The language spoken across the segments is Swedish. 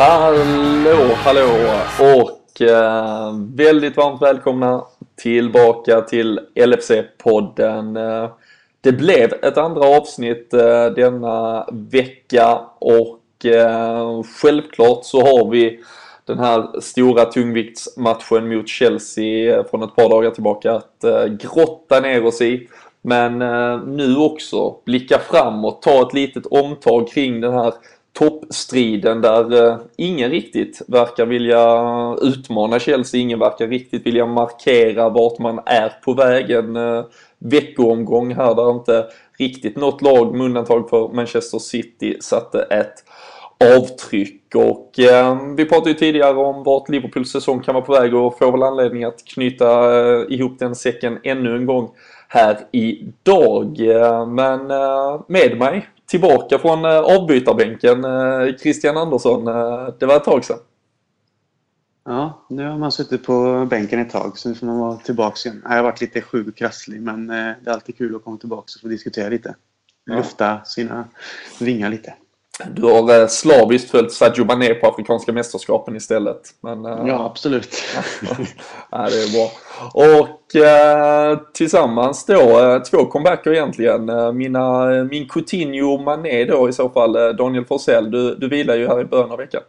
Hallå, hallå och eh, väldigt varmt välkomna tillbaka till LFC-podden. Eh, det blev ett andra avsnitt eh, denna vecka och eh, självklart så har vi den här stora tungviktsmatchen mot Chelsea eh, från ett par dagar tillbaka att eh, grotta ner oss i. Men eh, nu också blicka framåt, ta ett litet omtag kring den här toppstriden där ingen riktigt verkar vilja utmana Chelsea, ingen verkar riktigt vilja markera vart man är på väg. En veckoomgång här där inte riktigt något lag med undantag för Manchester City satte ett avtryck och eh, vi pratade ju tidigare om vart Liverpools säsong kan vara på väg och får väl anledning att knyta eh, ihop den säcken ännu en gång här idag. Eh, men med mig tillbaka från eh, avbytarbänken. Eh, Christian Andersson, eh, det var ett tag sedan. Ja, nu har man suttit på bänken ett tag så nu får man vara tillbaka igen. Jag har varit lite sjuk och krasslig men det är alltid kul att komma tillbaka och få diskutera lite. Lufta sina vingar lite. Du har slaviskt följt Sadio Mané på Afrikanska mästerskapen istället. Men, ja, absolut. ja, det är bra. Och eh, tillsammans då, två comebacker egentligen. Mina, min Coutinho Mané då i så fall, Daniel Forsell. Du, du vilar ju här i början av veckan.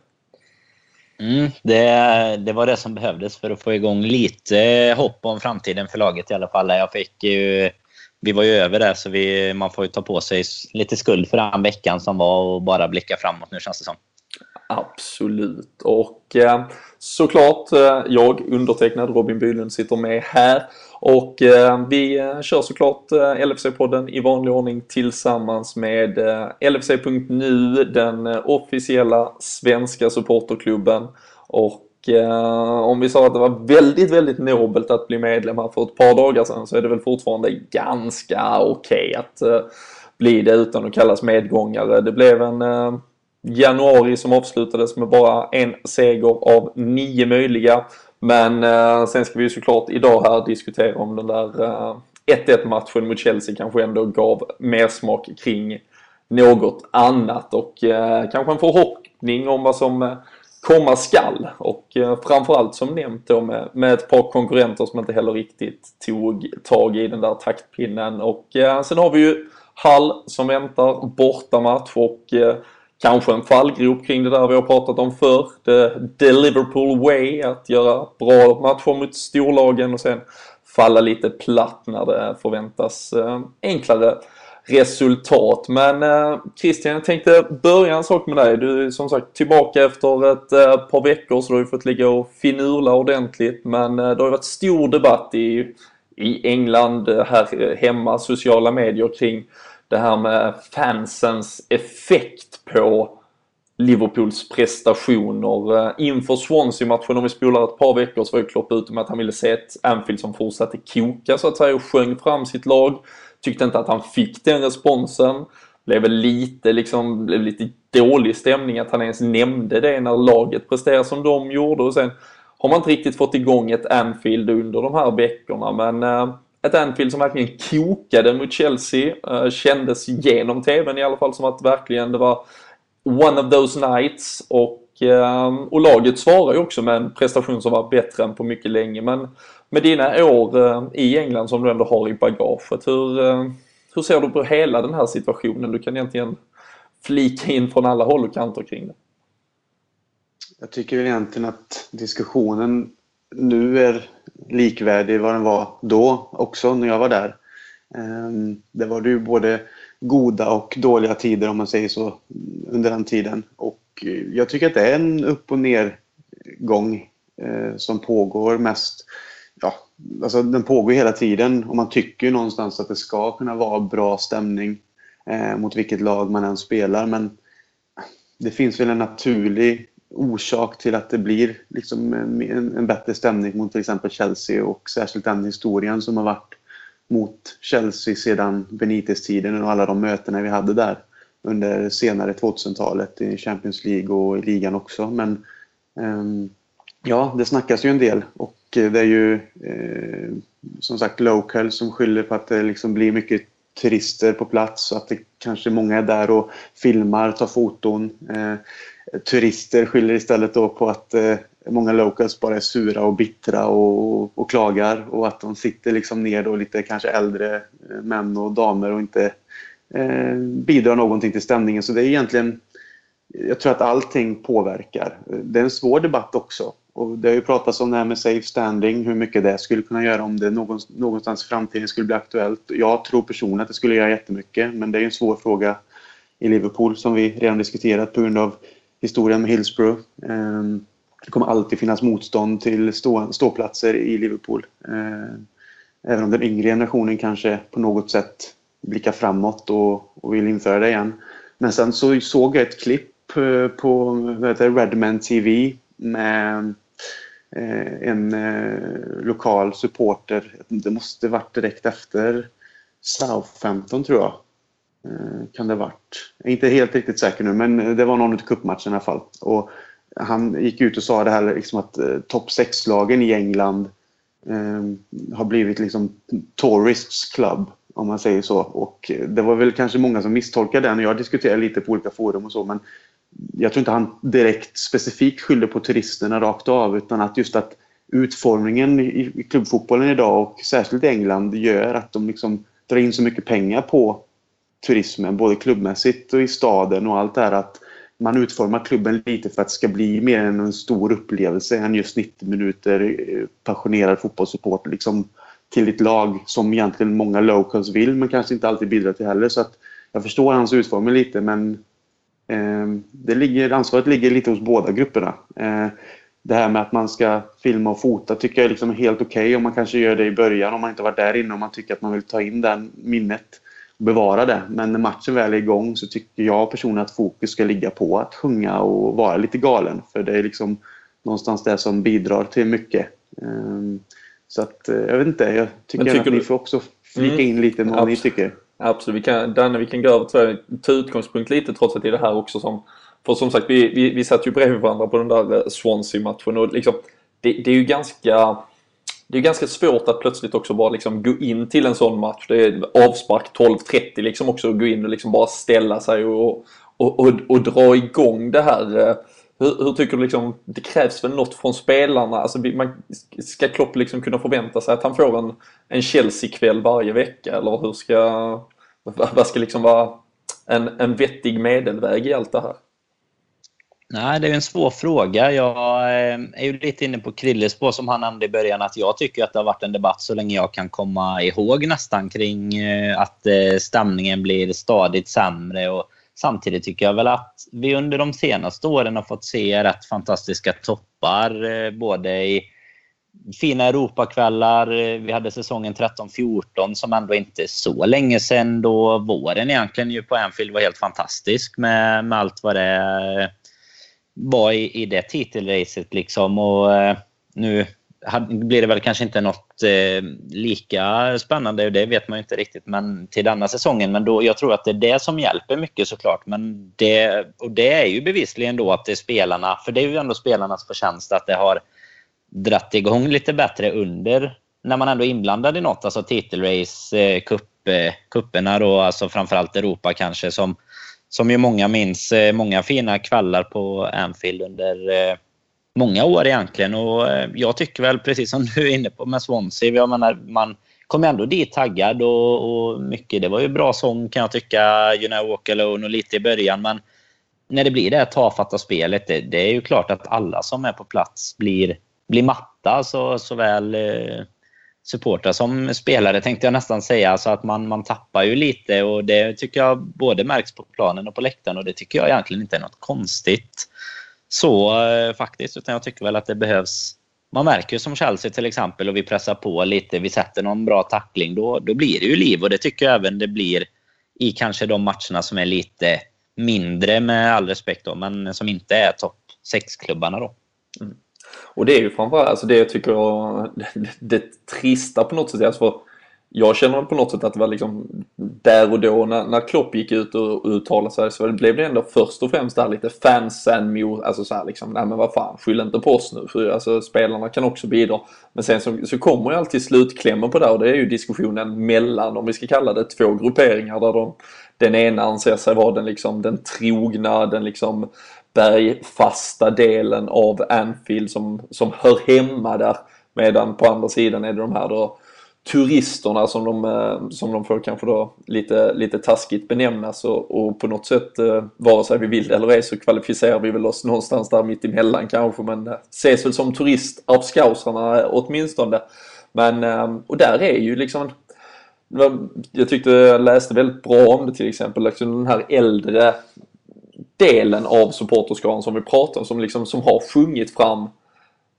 Mm, det, det var det som behövdes för att få igång lite hopp om framtiden för laget i alla fall. Jag fick ju vi var ju över det, så vi, man får ju ta på sig lite skuld för den veckan som var och bara blicka framåt nu känns det som. Absolut. Och eh, såklart, eh, jag undertecknad Robin Bylund sitter med här. Och eh, vi eh, kör såklart eh, LFC-podden i vanlig ordning tillsammans med eh, LFC.nu, den eh, officiella svenska supporterklubben. Och Eh, om vi sa att det var väldigt, väldigt nobelt att bli medlem här för ett par dagar sedan så är det väl fortfarande ganska okej okay att eh, bli det utan att kallas medgångare. Det blev en eh, januari som avslutades med bara en seger av nio möjliga. Men eh, sen ska vi ju såklart idag här diskutera om den där eh, 1-1 matchen mot Chelsea kanske ändå gav mer smak kring något annat och kanske en förhoppning om vad som komma skall. Och eh, framförallt som nämnt då med, med ett par konkurrenter som inte heller riktigt tog tag i den där taktpinnen. Och eh, sen har vi ju Hall som väntar, bortamatch och eh, kanske en fallgrop kring det där vi har pratat om förr. The, the Liverpool way, att göra bra matcher mot storlagen och sen falla lite platt när det förväntas eh, enklare resultat. Men eh, Christian, jag tänkte börja en sak med dig. Du är som sagt tillbaka efter ett eh, par veckor så du har ju fått ligga och finurla ordentligt. Men eh, det har ju varit stor debatt i, i England, eh, här eh, hemma, sociala medier kring det här med fansens effekt på Liverpools prestationer. Eh, inför Swansea-matchen, om vi spolar ett par veckor, så var ju Klopp ute med att han ville se ett Anfield som fortsatte koka så att säga och sjöng fram sitt lag. Tyckte inte att han fick den responsen. Blev lite, liksom, blev lite dålig stämning att han ens nämnde det när laget presterade som de gjorde. Och sen har man inte riktigt fått igång ett Anfield under de här veckorna. Men eh, ett Anfield som verkligen kokade mot Chelsea. Eh, kändes genom TVn i alla fall som att verkligen det var one of those nights. Och, eh, och laget svarar ju också med en prestation som var bättre än på mycket länge. Men med dina år eh, i England som du ändå har i bagaget, hur, eh, hur ser du på hela den här situationen? Du kan egentligen flika in från alla håll och kanter kring det. Jag tycker egentligen att diskussionen nu är likvärdig vad den var då också när jag var där. Ehm, det var ju både goda och dåliga tider om man säger så under den tiden. Och eh, jag tycker att det är en upp och nergång som pågår mest ja, alltså den pågår hela tiden och man tycker ju någonstans att det ska kunna vara bra stämning eh, mot vilket lag man än spelar. Men det finns väl en naturlig orsak till att det blir liksom en, en, en bättre stämning mot till exempel Chelsea och särskilt den historien som har varit mot Chelsea sedan Benitez-tiden och alla de mötena vi hade där under senare 2000-talet i Champions League och i ligan också. Men eh, ja, det snackas ju en del och Eh, det är ju eh, som sagt local som skyller på att det liksom blir mycket turister på plats och att det kanske många är där och filmar, tar foton. Eh, turister skyller istället då på att eh, många locals bara är sura och bittra och, och klagar och att de sitter liksom ner då lite kanske äldre eh, män och damer och inte eh, bidrar någonting till stämningen. Så det är egentligen, jag tror att allting påverkar. Det är en svår debatt också. Och det har ju pratats om det här med safe standing, hur mycket det skulle kunna göra om det någonstans i framtiden skulle bli aktuellt. Jag tror personligen att det skulle göra jättemycket, men det är en svår fråga i Liverpool som vi redan diskuterat på grund av historien med Hillsborough. Ehm, det kommer alltid finnas motstånd till stå, ståplatser i Liverpool. Ehm, även om den yngre generationen kanske på något sätt blickar framåt och, och vill införa det igen. Men sen så såg jag ett klipp eh, på Redman TV med Eh, en eh, lokal supporter. Det måste varit direkt efter Southampton tror jag. Eh, kan det ha varit. Jag är inte helt riktigt säker nu men det var någon av cupmatcherna i alla fall. Och han gick ut och sa det här liksom att eh, topp 6-lagen i England eh, har blivit liksom Tourists Club om man säger så. Och det var väl kanske många som misstolkade den och jag diskuterade lite på olika forum och så men jag tror inte han direkt specifikt skyllde på turisterna rakt av utan att just att utformningen i, klubbfotbollen idag och särskilt i England gör att de liksom drar in så mycket pengar på turismen både klubbmässigt och i staden och allt det här att man utformar klubben lite för att det ska bli mer än en stor upplevelse än just 90 minuter eh, passionerad fotbollssupport liksom till ett lag som egentligen många locals vill men kanske inte alltid bidrar till heller. Så att jag förstår hans utformning lite men det ligger, ansvaret ligger lite hos båda grupperna. Eh, det här med att man ska filma och fota tycker jag är liksom helt okej okay om man kanske gör det i början om man inte varit där inne och man tycker att man vill ta in det minnet och bevara det. Men när matchen väl är igång så tycker jag personligen att fokus ska ligga på att sjunga och vara lite galen. För det är liksom någonstans det som bidrar till mycket. Eh, så att, eh, jag vet inte, jag tycker, tycker att du... ni får också flika mm. in lite vad ni tycker. Absolut, vi kan, Danne, vi kan gå över till ta utgångspunkt lite trots att det är det här också som... För som sagt, vi, vi, vi satt ju bredvid varandra på den där eh, Swansea-matchen och liksom, det, det är ju ganska... Det är ganska svårt att plötsligt också bara liksom gå in till en sån match. Det är avspark 12.30 liksom också gå in och liksom bara ställa sig och, och, och, och dra igång det här eh. hur, hur, tycker du liksom, det krävs väl något från spelarna? Alltså, man, ska Klopp liksom kunna förvänta sig att han får en, en Chelsea-kväll varje vecka? Eller hur ska, vad ska liksom vara en, en vettig medelväg i allt det här? Nej, det är en svår fråga. Jag eh, är ju lite inne på Krilles spår som han nämnde i början att jag tycker att det har varit en debatt så länge jag kan komma ihåg nästan kring eh, att eh, stämningen blir stadigt sämre och Samtidigt tycker jag väl att vi under de senaste åren har fått se rätt fantastiska toppar. Både i fina Europakvällar. Eh, vi hade säsongen 13-14 som ändå inte är så länge sedan då våren egentligen ju på Anfield var helt fantastisk med, med allt vad det var i, i det titelracet liksom. Och eh, nu blir det väl kanske inte något eh, lika spännande, det vet man ju inte riktigt, men till denna säsongen. Men då, jag tror att det är det som hjälper mycket såklart. Men det, och det är ju bevisligen då att det är spelarna, för det är ju ändå spelarnas förtjänst att det har dratt igång lite bättre under när man ändå är inblandad i något, alltså titelrace, eh, cup, eh, då, alltså framförallt Europa kanske, som, som ju många minns, eh, många fina kvällar på Anfield under eh, många år egentligen. Och eh, jag tycker väl, precis som du är inne på med Swansea, jag menar, man kom ändå dit taggad och, och mycket. Det var ju bra sång kan jag tycka, You know walk alone och lite i början. Men när det blir det här tafatta spelet, det, det, är ju klart att alla som är på plats blir, blir matta. Så, såväl eh, supportrar som spelare tänkte jag nästan säga. Så att man, man tappar ju lite och det tycker jag både märks på planen och på läktaren och det tycker jag egentligen inte är något konstigt så eh, faktiskt. Utan jag tycker väl att det behövs man märker ju som Chelsea till exempel och vi pressar på lite, vi sätter någon bra tackling, då, då blir det ju liv. Och det tycker jag även det blir i kanske de matcherna som är lite mindre med all respekt då, men som inte är topp 6-klubbarna då. Mm. Och det är ju framförallt alltså det jag tycker det, det, det trista på något sätt. Alltså för jag känner på något sätt att det var liksom där och då när, när Klopp gick ut och uttalade sig så blev det ändå först och främst där lite fansen mot, alltså så här liksom, nej men vad fan, skyll inte på oss nu för alltså spelarna kan också bidra. Men sen så, så kommer ju alltid slutklämmen på det och det är ju diskussionen mellan, om vi ska kalla det två grupperingar där de, den ena anser sig vara den liksom den trogna, den liksom bergfasta delen av Anfield som, som hör hemma där. Medan på andra sidan är det de här då turisterna som de, eh, som de får kanske då lite, lite taskigt benämnas och, och på något sätt eh, vare sig vi vill eller ej så kvalificerar vi väl oss någonstans där mitt emellan kanske men eh, ses väl som turist av Skausarna åtminstone. Men och där är ju liksom jag tyckte jag läste väldigt bra om det till exempel, liksom den här äldre delen av supporterskaran som vi pratar om som liksom som har sjungit fram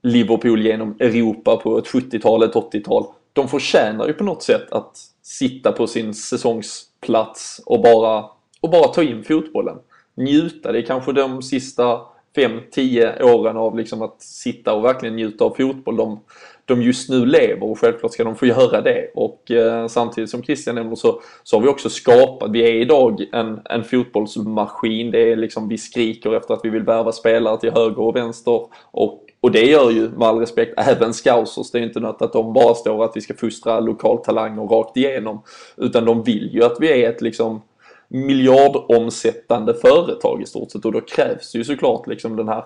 Liverpool genom Europa på ett 70-tal, ett 80-tal de förtjänar ju på något sätt att sitta på sin säsongsplats och bara, och bara ta in fotbollen. Njuta. Det är kanske de sista 5-10 åren av liksom att sitta och verkligen njuta av fotboll de, de just nu lever och självklart ska de få göra det. Och eh, samtidigt som Christian nämner så, så har vi också skapat, vi är idag en, en fotbollsmaskin. Det är liksom, vi skriker efter att vi vill värva spelare till höger och vänster och och det gör ju med all respekt även scousers. Det är inte något att de bara står att vi ska fostra lokaltalanger rakt igenom. Utan de vill ju att vi är ett liksom miljardomsättande företag i stort sett och då krävs ju såklart liksom den här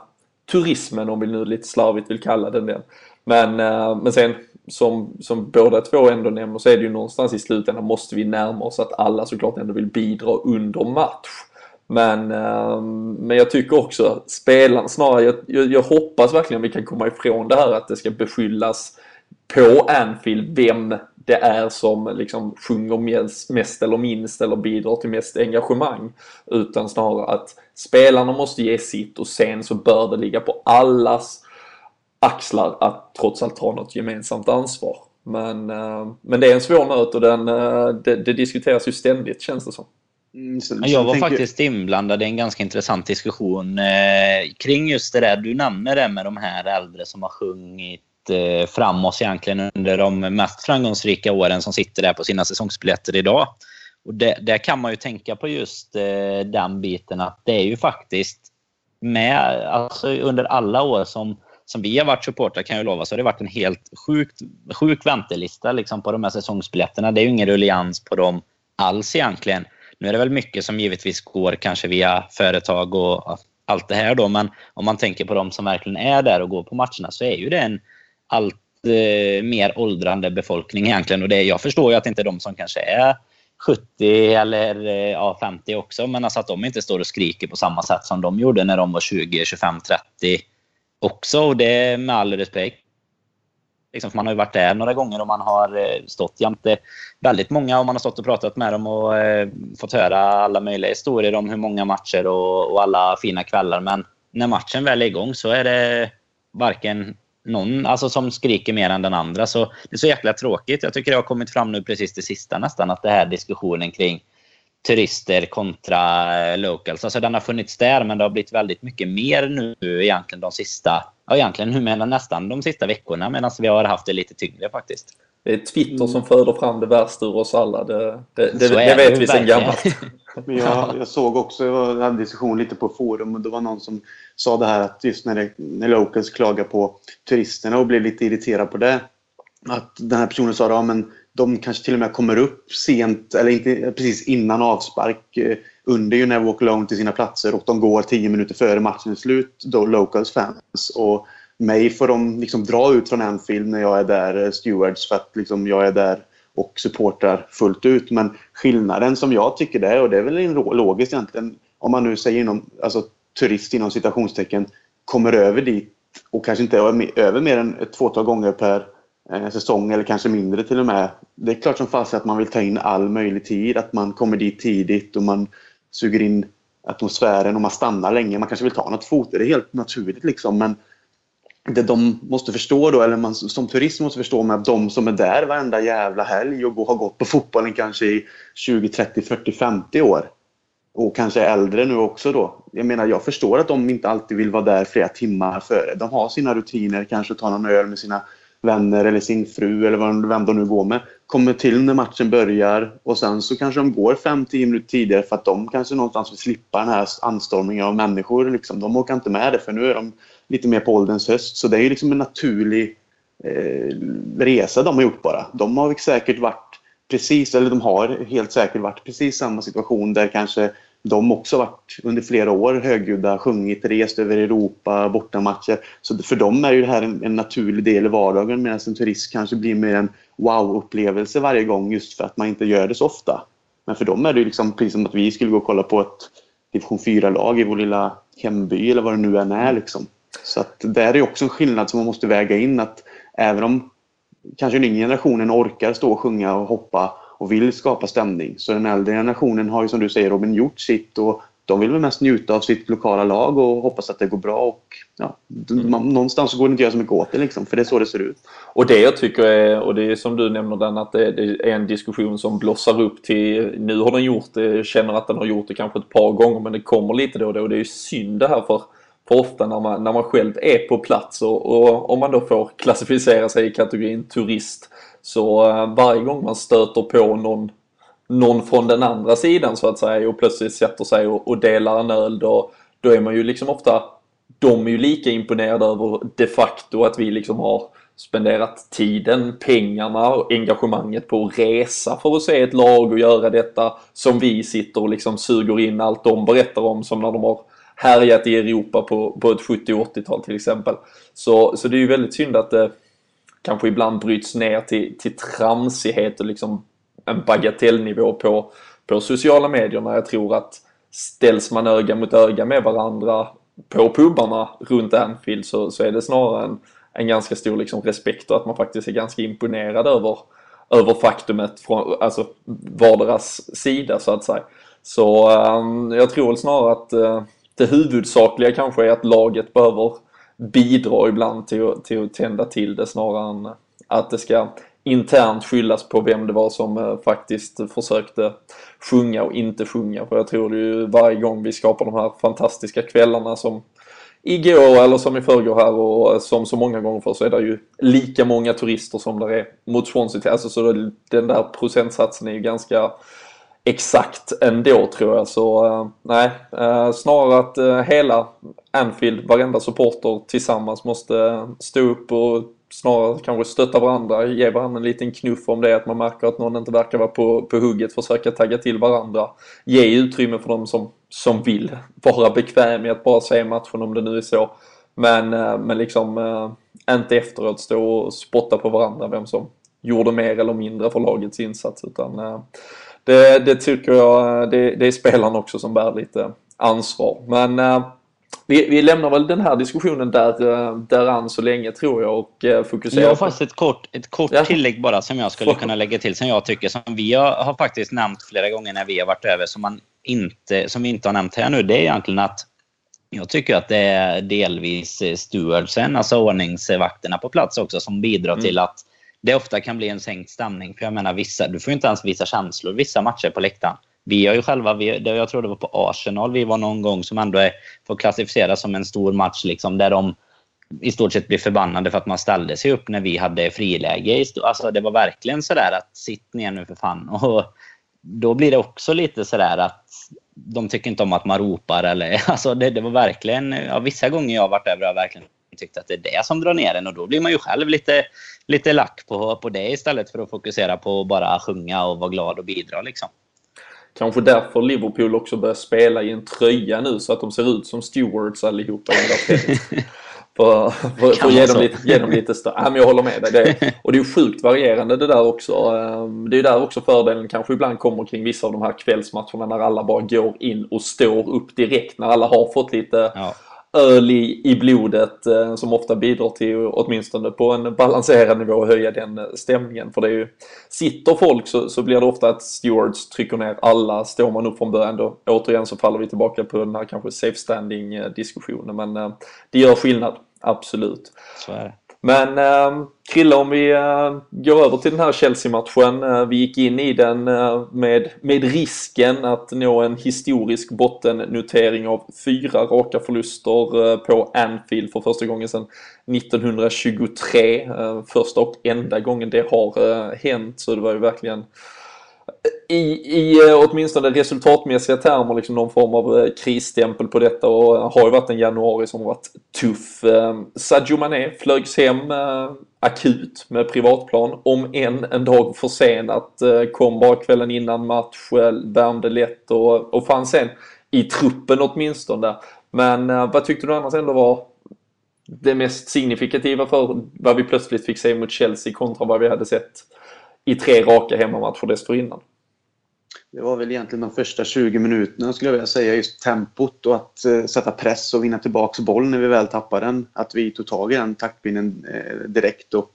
turismen om vi nu lite slarvigt vill kalla den den. Men, eh, men sen som, som båda två ändå nämner så är det ju någonstans i slutändan måste vi närma oss att alla såklart ändå vill bidra under match. Men, eh, men jag tycker också spelarna, snarare jag, jag, jag, hoppas verkligen vi kan komma ifrån det här att det ska beskyllas på Anfield vem det är som liksom sjunger mest, mest eller minst eller bidrar till mest engagemang. Utan snarare att spelarna måste ge sitt och sen så bör det ligga på allas axlar att trots allt ha något gemensamt ansvar. Men, ehm, men det är en svår nöt och den, eh, det, det diskuteras ju ständigt känns det som. Mm, så, jag var faktiskt inblandad i en ganska intressant diskussion eh, kring just det där. Du nämner det med de här äldre som har sjungit eh, fram oss egentligen under de mest framgångsrika åren som sitter där på sina säsongsbiljetter idag. Och det, där kan man ju tänka på just eh, den biten att det är ju faktiskt med, alltså under alla år som, som vi har varit supportrar kan jag lova, så har det varit en helt sjukt, sjuk väntelista liksom på de här säsongsbiljetterna. Det är ju ingen ruljans på dem alls egentligen. Nu är det väl mycket som givetvis går kanske via företag och allt det här då, men om man tänker på de som verkligen är där och går på matcherna så är ju det en allt eh, mer åldrande befolkning egentligen. Och det, jag förstår ju att inte de som kanske är 70 eller eh, ja, 50 också, men alltså att de inte står och skriker på samma sätt som de gjorde när de var 20, 25, 30 också. Och det med all respekt Liksom, man har ju varit där några gånger och man har eh, stått jämte eh, väldigt många och man har stått och pratat med dem och eh, fått höra alla möjliga historier om hur många matcher och, och, alla fina kvällar. Men när matchen väl är igång så är det varken någon alltså, som skriker mer än den andra. Så det är så jäkla tråkigt. Jag tycker det har kommit fram nu precis det sista nästan att det här diskussionen kring turister kontra eh, locals. Alltså den har funnits där men det har blivit väldigt mycket mer nu egentligen de sista, ja egentligen nu menar nästan de sista veckorna medan vi har haft det lite tyngre faktiskt. Det är Twitter som föder fram det värsta ur oss alla. Det, det, det, det vet vi sedan gammalt. Men jag, jag såg också, jag hade en diskussion lite på forum och det var någon som sa det här att just när, det, när Locals klagar på turisterna och blev lite irriterad på det. Att den här personen sa ja men de kanske till och med kommer upp sent, eller inte, precis innan avspark eh, under You Never Walk Alone till sina platser och de går tio minuter före matchens slut, då Locals fans. Och mig får de liksom dra ut från Anfield när jag är där, eh, stewards, för att liksom jag är där och supportar fullt ut. Men skillnaden som jag tycker det är, och det är väl logiskt egentligen, om man nu säger inom, alltså turist inom citationstecken, kommer över dit och kanske inte är över mer än ett fåtal gånger per Eh, säsong eller kanske mindre till och med. Det är klart som fasen att man vill ta in all möjlig tid, att man kommer dit tidigt och man suger in atmosfären och man stannar länge. Man kanske vill ta något foto, det är helt naturligt liksom. Men det de måste förstå då, eller man som turist måste förstå med att de som är där varenda jävla helg och har gått på fotbollen kanske i 20, 30, 40, 50 år och kanske är äldre nu också då. Jag menar, jag förstår att de inte alltid vill vara där flera timmar före. De har sina rutiner, kanske ta någon öl med sina vänner eller sin fru eller vem de nu går med kommer till när matchen börjar och sen så kanske de går 5-10 minuter tidigare för att de kanske någonstans vill slippa den här anstormningen av människor. Liksom. De orkar inte med det för nu är de lite mer på ålderns höst. Så det är ju liksom en naturlig eh, resa de har gjort bara. De har säkert varit precis, eller de har helt säkert varit precis samma situation där kanske de också varit under flera år högljudda, sjungit, rest över Europa, bortamatcher. Så för dem är ju det här en, en naturlig del i vardagen medan en turist kanske blir mer en wow-upplevelse varje gång just för att man inte gör det så ofta. Men för dem är det liksom precis som att vi skulle gå och kolla på ett division 4-lag i vår lilla hemby eller vad det nu än är. Liksom. Så att där är också en skillnad som man måste väga in att även om kanske den yngre generationen orkar stå och sjunga och hoppa och vill skapa stämning. Så den äldre generationen har ju som du säger Robin gjort sitt och de vill väl mest njuta av sitt lokala lag och hoppas att det går bra. Och, ja, mm. man, någonstans går det inte att göra så mycket åt det liksom, för det är så det ser ut. Och det jag tycker är, och det är som du nämner den, att det, det är en diskussion som blossar upp till, nu har den gjort det, känner att den har gjort det kanske ett par gånger men det kommer lite då och då och det är ju synd det här för för ofta när man, när man själv är på plats och, och om man då får klassificera sig i kategorin turist så eh, varje gång man stöter på någon, någon från den andra sidan så att säga och plötsligt sätter sig och, och delar en öl då, då är man ju liksom ofta de är ju lika imponerade över de facto att vi liksom har spenderat tiden, pengarna och engagemanget på att resa för att se ett lag och göra detta som vi sitter och liksom suger in allt de berättar om som när de har härjat i Europa på, på ett 70 80-tal till exempel. Så, så det är ju väldigt synd att det kanske ibland bryts ner till, till tramsighet och liksom en bagatellnivå på, på sociala medier när jag tror att ställs man öga mot öga med varandra på pubarna runt Anfield så, så är det snarare en, en ganska stor liksom respekt och att man faktiskt är ganska imponerad över, över faktumet från alltså, varderas sida så att säga. Så um, jag tror snarare att uh, det huvudsakliga kanske är att laget behöver bidra ibland till, till att tända till det snarare än att det ska internt skyllas på vem det var som eh, faktiskt försökte sjunga och inte sjunga. För jag tror det ju varje gång vi skapar de här fantastiska kvällarna som igår eller som i förrgår här och eh, som så många gånger för så är det ju lika många turister som det är mot Swansea. Alltså så den där procentsatsen är ju ganska exakt ändå tror jag. Så eh, nej, eh, snarare att eh, hela Anfield, varenda supporter tillsammans måste stå upp och snarare kanske stötta varandra, ge varandra en liten knuff om det att man märker att någon inte verkar vara på, på hugget, försöka tagga till varandra. Ge utrymme för dem som, som vill vara bekväm i att bara se matchen om det nu är så. Men, men liksom inte efteråt stå och spotta på varandra vem som gjorde mer eller mindre för lagets insats utan det, det tycker jag, det, det är spelarna också som bär lite ansvar. Men äh, vi, vi, lämnar väl den här diskussionen där, eh, där an så länge tror jag och äh, fokuserar Jag har faktiskt ett kort, ett kort ja. tillägg bara som jag skulle kunna lägga till som jag tycker som vi har, har, faktiskt nämnt flera gånger när vi har varit över som, man inte, som vi inte har nämnt här nu. Det är egentligen att jag tycker att det är delvis stewardsen, alltså ordningsvakterna på plats också som bidrar mm. till att det ofta kan bli en sänkt stämning. För jag menar, vissa, du får ju inte ens visa känslor vissa matcher på läktaren. Vi har ju själva, vi, jag tror det var på Arsenal vi var någon gång som ändå är, får klassificeras som en stor match liksom, där de i stort sett blir förbannade för att man ställde sig upp när vi hade friläge. Alltså det var verkligen sådär att sitt ner nu för fan. Och då blir det också lite sådär att de tycker inte om att man ropar eller alltså det, det var verkligen, ja, vissa gånger jag har varit där. har verkligen tyckt att det är det som drar ner en och då blir man ju själv lite, lite lack på, på det istället för att fokusera på att bara sjunga och vara glad och bidra liksom. Kanske därför Liverpool också börjar spela i en tröja nu så att de ser ut som stewards allihopa För, för, för att ge dem, lite, ge dem lite större. Ja, men jag håller med dig. Det, och det är ju sjukt varierande det där också. Ehm, det är där också fördelen kanske ibland kommer kring vissa av de här kvällsmatcherna när alla bara går in och står upp direkt. När alla har fått lite ja öl i, i blodet eh, som ofta bidrar till åtminstone på en balanserad nivå att höja den eh, stämningen. För det är ju, sitter folk så, så blir det ofta att stewards trycker ner alla. Står man upp från början då återigen så faller vi tillbaka på den här kanske safe standing-diskussionen. Eh, Men eh, det gör skillnad, absolut. Så är det. Men eh, Krille, om vi eh, går över till den här Chelsea-matchen. Eh, vi gick in i den eh, med, med risken att nå en historisk bottennotering av fyra raka förluster eh, på Anfield för första gången sedan 1923. Eh, första och enda gången det har eh, hänt, så det var ju verkligen eh, i, i eh, åtminstone resultatmässiga termer liksom någon form av eh, krisstämpel på detta och eh, har ju varit en januari som har varit tuff. Sadio Mané flögs hem akut med privatplan, om än en dag försenat. Kom bara kvällen innan match, värmde lätt och, och fanns sen i truppen åtminstone. Men vad tyckte du annars ändå var det mest signifikativa för vad vi plötsligt fick se mot Chelsea kontra vad vi hade sett i tre raka hemmamatcher dessförinnan? Det var väl egentligen de första 20 minuterna skulle jag vilja säga. Just tempot och att eh, sätta press och vinna tillbaks boll när vi väl tappar den. Att vi tog tag i den taktpinnen eh, direkt och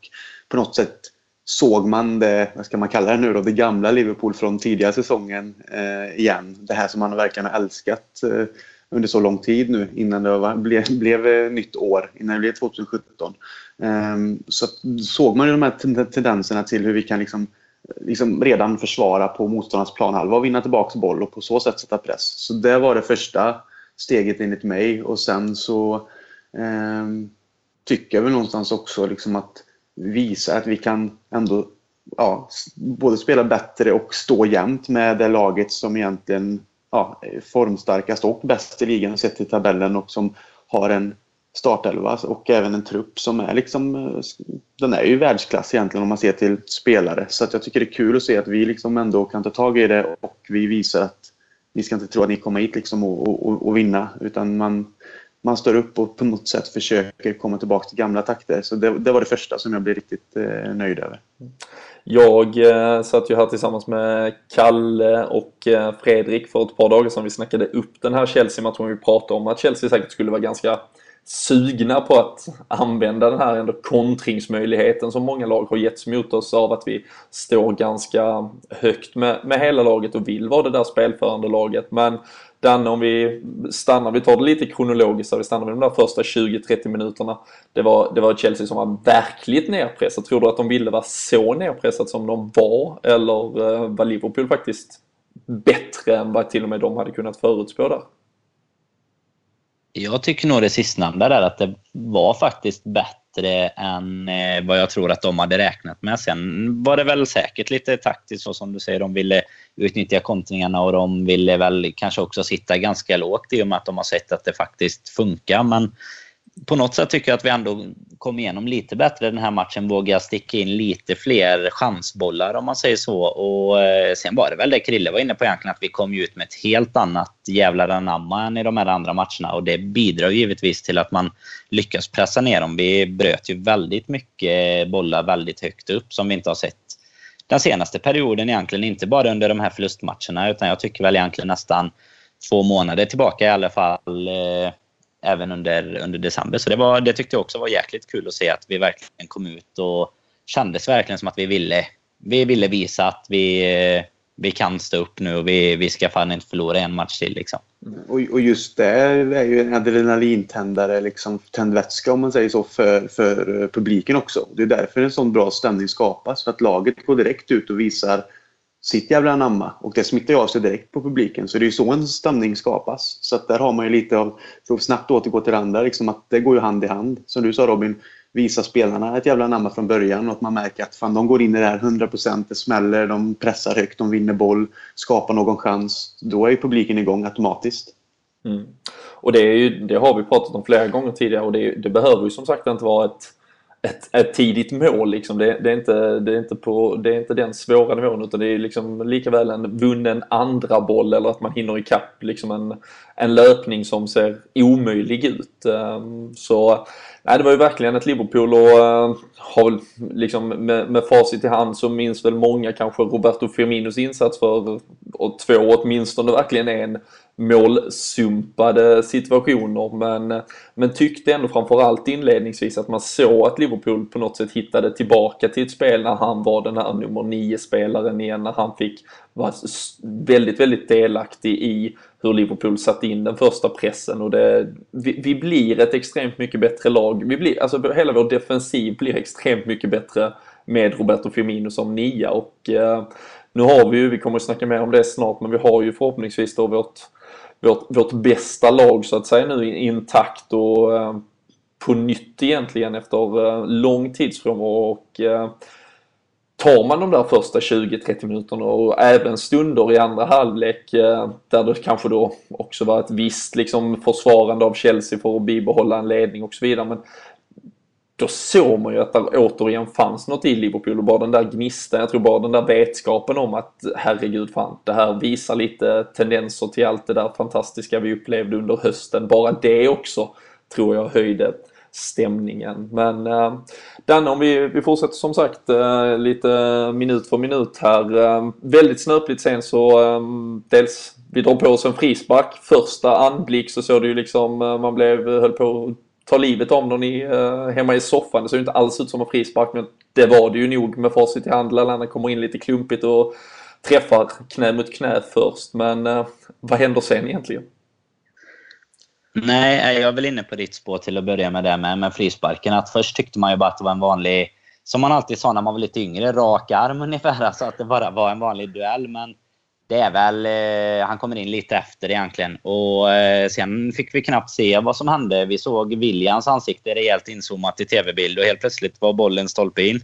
på något sätt såg man det, vad ska man kalla det nu då, det gamla Liverpool från tidigare säsongen eh, igen. Det här som man verkligen har älskat eh, under så lång tid nu innan det var, blev, blev nytt år, innan det blev 2017. Um, ehm, så såg man ju de här tendenserna till hur vi kan liksom liksom redan försvara på motståndarnas planhalva och vinna tillbaka boll och på så sätt sätta press. Så det var det första steget enligt mig och sen så eh, tycker jag väl någonstans också liksom att visa att vi kan ändå ja, både spela bättre och stå jämnt med det laget som egentligen ja, är formstarkast och bäst i ligan sett till tabellen och som har en startelva och även en trupp som är liksom, eh, den är ju världsklass egentligen om man ser till spelare. Så att jag tycker det är kul att se att vi liksom ändå kan ta tag i det och vi visar att ni ska inte tro att ni kommer hit liksom och, och, och vinna utan man, man står upp och på något sätt försöker komma tillbaka till gamla takter. Så det, det var det första som jag blev riktigt eh, nöjd över. Jag eh, satt ju här tillsammans med Kalle och eh, Fredrik för ett par dagar sedan. Vi snackade upp den här Chelsea-matchen. Vi pratade om att Chelsea säkert skulle vara ganska sugna på att använda den här ändå kontringsmöjligheten som många lag har getts mot oss av att vi står ganska högt med, med hela laget och vill vara det där spelförande laget. Men Danne, om vi stannar, vi tar det lite kronologiskt, vi stannar vid de där första 20-30 minuterna. Det var, det var Chelsea som var verkligt nedpressat. Tror du att de ville vara så nedpressat som de var? Eller eh, var Liverpool faktiskt bättre än vad till och med de hade kunnat förutspå där? Jag tycker nog det sistnämnda där, att det var faktiskt bättre än eh, vad jag tror att de hade räknat med. Sen var det väl säkert lite taktiskt, så som du säger. De ville utnyttja kontringarna och de ville väl kanske också sitta ganska lågt i och med att de har sett att det faktiskt funkar. Men på något sätt tycker jag att vi ändå kom igenom lite bättre den här matchen. Våga sticka in lite fler chansbollar om man säger så. Och eh, sen var det väl det Krille var inne på egentligen att vi kom ut med ett helt annat jävlar anamma än i de här andra matcherna. Och det bidrar givetvis till att man lyckas pressa ner dem. Vi bröt ju väldigt mycket bollar väldigt högt upp som vi inte har sett den senaste perioden egentligen. Inte bara under de här förlustmatcherna utan jag tycker väl egentligen nästan två månader tillbaka i alla fall eh, även under, under december. Så det, var, det tyckte jag också var jäkligt kul att se att vi verkligen kom ut och kändes verkligen som att vi ville, vi ville visa att vi, vi kan stå upp nu och vi, vi ska fan inte förlora en match till. Liksom. Och, och just det är ju en adrenalintändare, liksom, tändvätska om man säger så, för, för publiken också. Det är därför en sån bra stämning skapas. För att laget går direkt ut och visar sitt jävla namma och det smittar ju av sig direkt på publiken. Så det är ju så en stämning skapas. Så att där har man ju lite av, för att snabbt återgå till det andra, liksom att det går ju hand i hand. Som du sa Robin, visa spelarna ett jävla namma från början och att man märker att fan, de går in i det här 100%, det smäller, de pressar högt, de vinner boll, skapar någon chans. Då är ju publiken igång automatiskt. Mm. Och det, är ju, det har vi pratat om flera gånger tidigare och det, det behöver ju som sagt inte vara ett ett, ett tidigt mål. Liksom. Det, det, är inte, det, är inte på, det är inte den svåra nivån utan det är liksom lika väl en vunnen andra boll eller att man hinner ikapp liksom en, en löpning som ser omöjlig ut. Ehm, så nej, det var ju verkligen ett Liverpool och eh, har liksom med, med facit i hand så minns väl många kanske Roberto Firminos insats för och två åtminstone verkligen en målsumpade situationer men, men tyckte ändå framförallt inledningsvis att man såg att Liverpool på något sätt hittade tillbaka till ett spel när han var den här nummer nio spelaren igen, när han fick vara väldigt, väldigt delaktig i hur Liverpool satte in den första pressen och det, vi, vi, blir ett extremt mycket bättre lag. Vi blir, alltså hela vår defensiv blir extremt mycket bättre med Roberto Firmino som nia och eh, nu har vi ju, vi kommer att snacka mer om det snart, men vi har ju förhoppningsvis då vårt, vårt, vårt bästa lag så att säga nu intakt och eh, på nytt egentligen efter eh, lång tidsfrånvaro och eh, tar man de där första 20-30 minuterna och även stunder i andra halvlek eh, där det kanske då också var ett visst liksom försvarande av Chelsea för att bibehålla en ledning och så vidare. Men då såg man ju att det återigen fanns något i Liverpool och bara den där gnistan, jag tror bara den där vetskapen om att herregud fan, det här visar lite tendenser till allt det där fantastiska vi upplevde under hösten. Bara det också tror jag höjde stämningen. Men eh, Danne, om vi, vi fortsätter som sagt eh, lite minut för minut här. Eh, väldigt snöpligt sen så eh, dels vi drar på oss en frispark. Första anblick så såg det ju liksom, eh, man blev, höll på att ta livet av någon i, uh, eh, hemma i soffan. Det ser ju inte alls ut som en frispark men det var det ju nog med facit i hand. Lallana kommer in lite klumpigt och träffar knä mot knä först. Men uh, vad händer sen egentligen? Nej, eh, jag är väl inne på ditt spår till att börja med det med, med frisparken. Att först tyckte man ju bara att det var en vanlig, som man alltid sa när man var lite yngre, rak arm ungefär. Alltså att det bara var en vanlig duell. Men det är väl, eh, han kommer in lite efter egentligen. Och eh, sen fick vi knappt se vad som hände. Vi såg Williams ansikte rejält inzoomat i tv-bild och helt plötsligt var bollen stolpe in.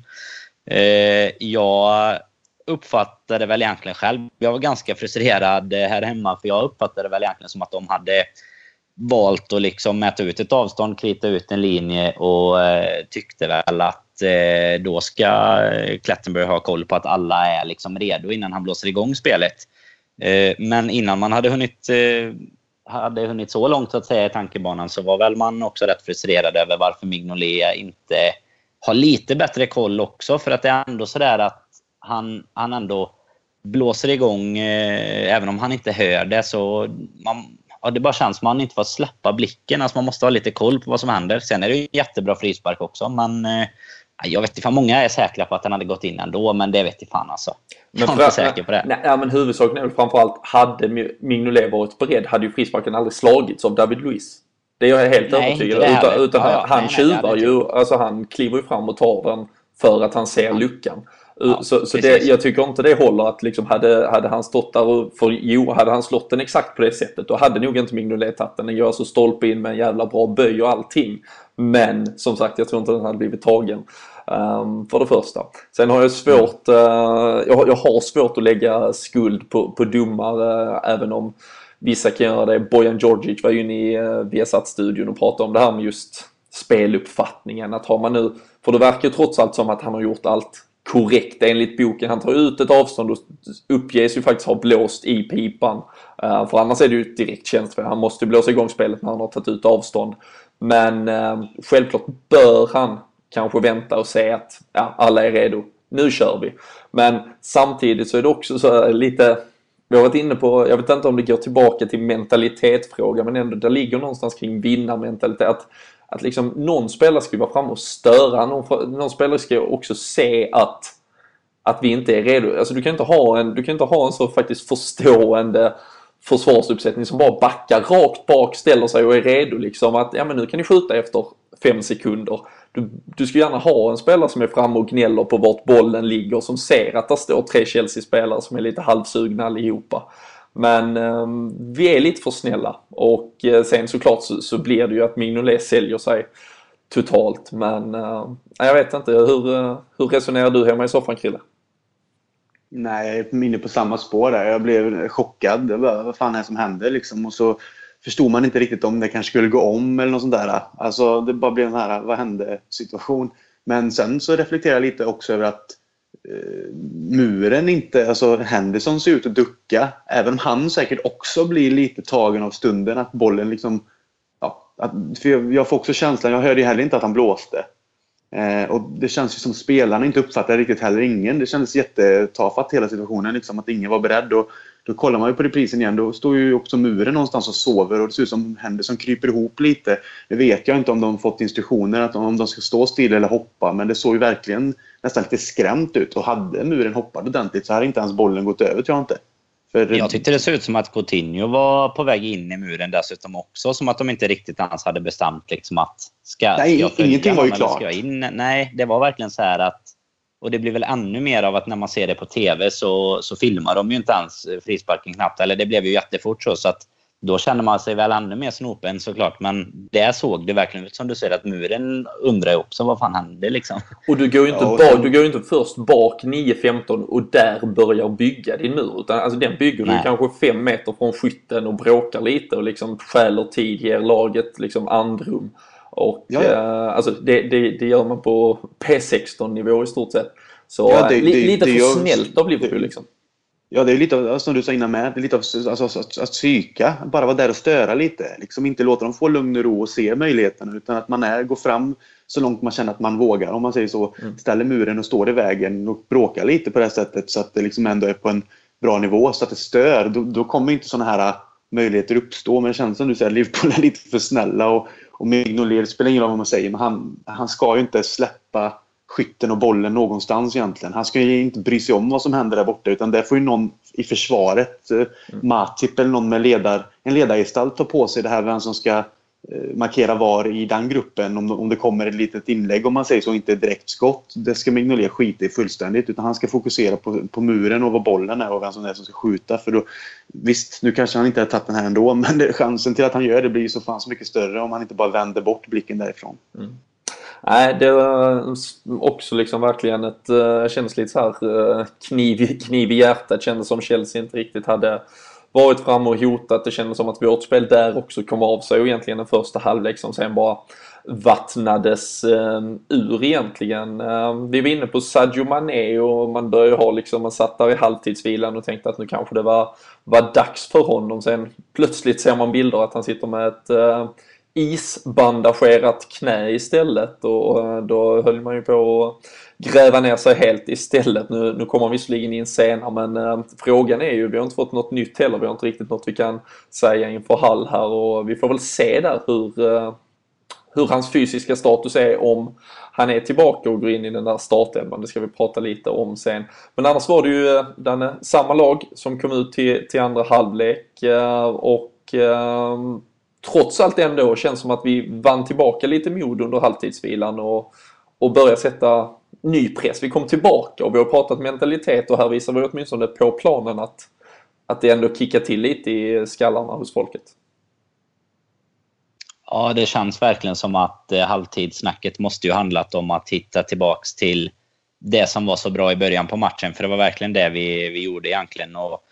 Eh, jag uppfattade väl egentligen själv, jag var ganska frustrerad här hemma för jag uppfattade väl egentligen som att de hade valt att liksom mäta ut ett avstånd, krita ut en linje och eh, tyckte väl att eh, då ska eh, Klettenberg ha koll på att alla är liksom redo innan han blåser igång spelet. Eh, men innan man hade hunnit, eh, hade hunnit så långt att säga i tankebanan så var väl man också rätt frustrerad över varför Mignolet inte har lite bättre koll också. För att det är ändå sådär att han, han ändå blåser igång, eh, även om han inte hör det. så man, ja, Det bara känns som att man inte får släppa blicken. Alltså man måste ha lite koll på vad som händer. Sen är det ju jättebra frispark också, men eh, jag vet inte, många är säkra på att den hade gått in ändå, men det vet inte fan alltså. Jag är inte säker på det. Nej, ja, men huvudsaken är väl framförallt, hade Mignolet varit beredd hade ju frisparken aldrig slagits av David Luiz. Det är jag helt övertygad om. Utan, utan ja, han nej, tjuvar nej, ju, alltså han kliver ju fram och tar den för att han ser luckan. Ja, så, så det, jag tycker inte det håller att liksom hade, hade han stått där och, för jo, hade han slått den exakt på det sättet då hade nog inte Mignolet tagit den. Den gör alltså stolpe in med en jävla bra böj och allting. Men som sagt, jag tror inte den hade blivit tagen. Um, för det första. Sen har jag svårt, uh, jag, jag, har svårt att lägga skuld på, på domare uh, även om vissa kan göra det. Bojan Djordjic var ju inne i uh, Viasat-studion och pratade om det här med just speluppfattningen. Att har man nu, för det verkar trots allt som att han har gjort allt korrekt enligt boken. Han tar ut ett avstånd och uppges ju faktiskt ha blåst i pipan. Uh, för annars är det ju ett direkt tjänstfel. Han måste ju blåsa igång spelet när han har tagit ut avstånd. Men uh, självklart bör han kanske vänta och se att ja, alla är redo. Nu kör vi. Men samtidigt så är det också så lite vi har varit inne på, jag vet inte om det går tillbaka till mentalitetsfrågan, men ändå det ligger någonstans kring vinnarmentalitet. Att, att liksom någon spelare ska vara framme och störa, någon, någon spelare ska också se att, att vi inte är redo. Alltså du kan inte ha en, du kan inte ha en så faktiskt förstående försvarsuppsättning som bara backar rakt bak, ställer sig och är redo liksom att ja men nu kan ni skjuta efter fem sekunder. Du, du ska gärna ha en spelare som är framme och gnäller på vart bollen ligger som ser att det står tre Chelsea-spelare som är lite halvsugna allihopa. Men eh, vi är lite för snälla och eh, sen såklart så, så blir det ju att Mignolet säljer sig totalt. Men eh, jag vet inte, hur, eh, hur resonerar du hemma i soffan Krille? Nej, jag är inne på samma spår där. Jag blev chockad. Bara, vad fan är det som händer liksom? Och så förstod man inte riktigt om det kanske skulle gå om eller något sånt där. Alltså det bara blev en här, vad hände situation. Men sen så reflekterar jag lite också över att Eh, muren inte, alltså Henderson ser ut att ducka. Även om han säkert också blir lite tagen av stunden att bollen liksom Ja, att, för jag, jag får också känslan, jag hörde ju heller inte att han blåste. Eh, och Det känns ju som spelarna inte uppfattade riktigt heller ingen. Det kändes jättetafatt hela situationen, liksom, att ingen var beredd. Och då kollar man ju på reprisen igen, då står ju också muren någonstans och sover och det ser ut som Henderson kryper ihop lite. Nu vet jag inte om de fått instruktioner att om de ska stå still eller hoppa, men det såg ju verkligen nästan lite skrämt ut. Och hade muren hoppat ordentligt så hade inte ens bollen gått över, tror jag inte. För... Jag tyckte det såg ut som att Coutinho var på väg in i muren dessutom också. Som att de inte riktigt ens hade bestämt liksom att ska, Nej, ska jag ingenting var ju klart. Nej, det var verkligen så här att och det blir väl ännu mer av att när man ser det på TV så, så filmar de ju inte ens frisparken knappt. Eller det blev ju jättefort så. så att då känner man sig väl ännu mer snopen såklart. Men det såg det verkligen ut som du säger att muren undrar ju också vad fan hände liksom. Och du går ju inte, ja, bak, du går inte först bak 9-15 och där börjar bygga din mur. Utan alltså den bygger Nej. du kanske fem meter från skytten och bråkar lite och liksom stjäler tid, ger laget liksom andrum. Och ja, ja. Eh, alltså det, det, det, gör man på P16 nivå i stort sett. Så ja, det, eh, li, lite för snällt av Liverpool liksom. Ja, det är lite av, som du sa innan med, det är lite av alltså, att, att, psyka. Bara vara där och störa lite. Liksom inte låta dem få lugn och ro och se möjligheterna. Utan att man är, går fram så långt man känner att man vågar, om man säger så. Mm. Ställer muren och står i vägen och bråkar lite på det sättet så att det liksom ändå är på en bra nivå. Så att det stör. Då, då kommer inte sådana här möjligheter uppstå. Men det känns som du säger, Liverpool är lite för snälla. Och, och Mignolet, det spelar ingen roll vad man säger, men han, han ska ju inte släppa skytten och bollen någonstans egentligen. Han ska ju inte bry sig om vad som händer där borta utan det får ju någon i försvaret, eh, mm. Matip eller någon med ledar, en ledargestalt ta på sig det här vem som ska Eh, markera var i den gruppen om, om det kommer ett litet inlägg om man säger så, inte direkt skott. Det ska Mignolet skita i fullständigt utan han ska fokusera på, på muren och var bollen är och vem som är som ska skjuta. För då, visst, nu kanske han inte har tagit den här ändå men det, chansen till att han gör det blir så fan så mycket större om han inte bara vänder bort blicken därifrån. Mm. Nej, det var också liksom verkligen ett, eh, jag kändes lite så här eh, kniv, kniv i hjärtat. Kändes som Chelsea inte riktigt hade varit framme och hotat. Det kändes som att vårt spel där också kom av sig och egentligen den första halvlek som sen bara vattnades eh, ur egentligen. Eh, vi var inne på Sadio Mané och man började ha liksom, man satt där i halvtidsvilan och tänkte att nu kanske det var, var dags för honom. Sen plötsligt ser man bilder att han sitter med ett eh, isbandagerat knä istället och eh, då höll man ju på att gräva ner sig helt istället. Nu, nu kommer han visserligen in senare men eh, frågan är ju, vi har inte fått något nytt heller, vi har inte riktigt något vi kan säga inför Hall här och vi får väl se där hur, eh, hur hans fysiska status är om han är tillbaka och går in i den där startelvan. Det ska vi prata lite om sen. Men annars var det ju eh, den, eh, samma lag som kom ut till, till andra halvlek eh, och trots allt ändå känns som att vi vann tillbaka lite mod under halvtidsvilan och, och börjar sätta ny press. Vi kom tillbaka och vi har pratat mentalitet och här visar vi åtminstone på planen att, att det ändå kickar till lite i skallarna hos folket. Ja, det känns verkligen som att eh, halvtidssnacket måste ju handlat om att hitta tillbaks till det som var så bra i början på matchen. För det var verkligen det vi, vi gjorde egentligen. Och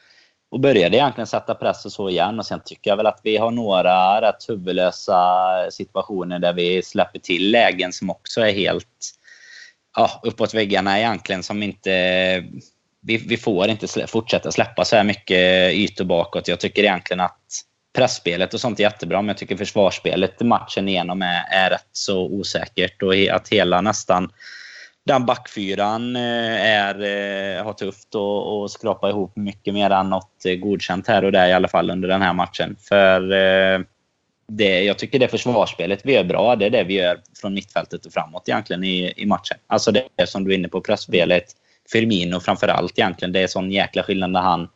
och började egentligen sätta press och så igen. Och sen tycker jag väl att vi har några rätt huvudlösa situationer där vi släpper till lägen som också är helt ja, uppåt väggarna egentligen som inte... Vi, vi får inte slä, fortsätta släppa så här mycket ytor bakåt. Jag tycker egentligen att pressspelet och sånt är jättebra, men jag tycker försvarsspelet matchen igenom är, är rätt så osäkert och att hela nästan den backfyran eh, är, eh, har tufft och, och skrapa ihop mycket mer än något eh, godkänt här och där i alla fall under den här matchen. För det, jag tycker det försvarsspelet vi gör bra, det är det vi gör från mittfältet och framåt egentligen i, i matchen. Alltså det som du är inne på, pressspelet. Firmino framförallt egentligen. Det är sån jäkla skillnad när han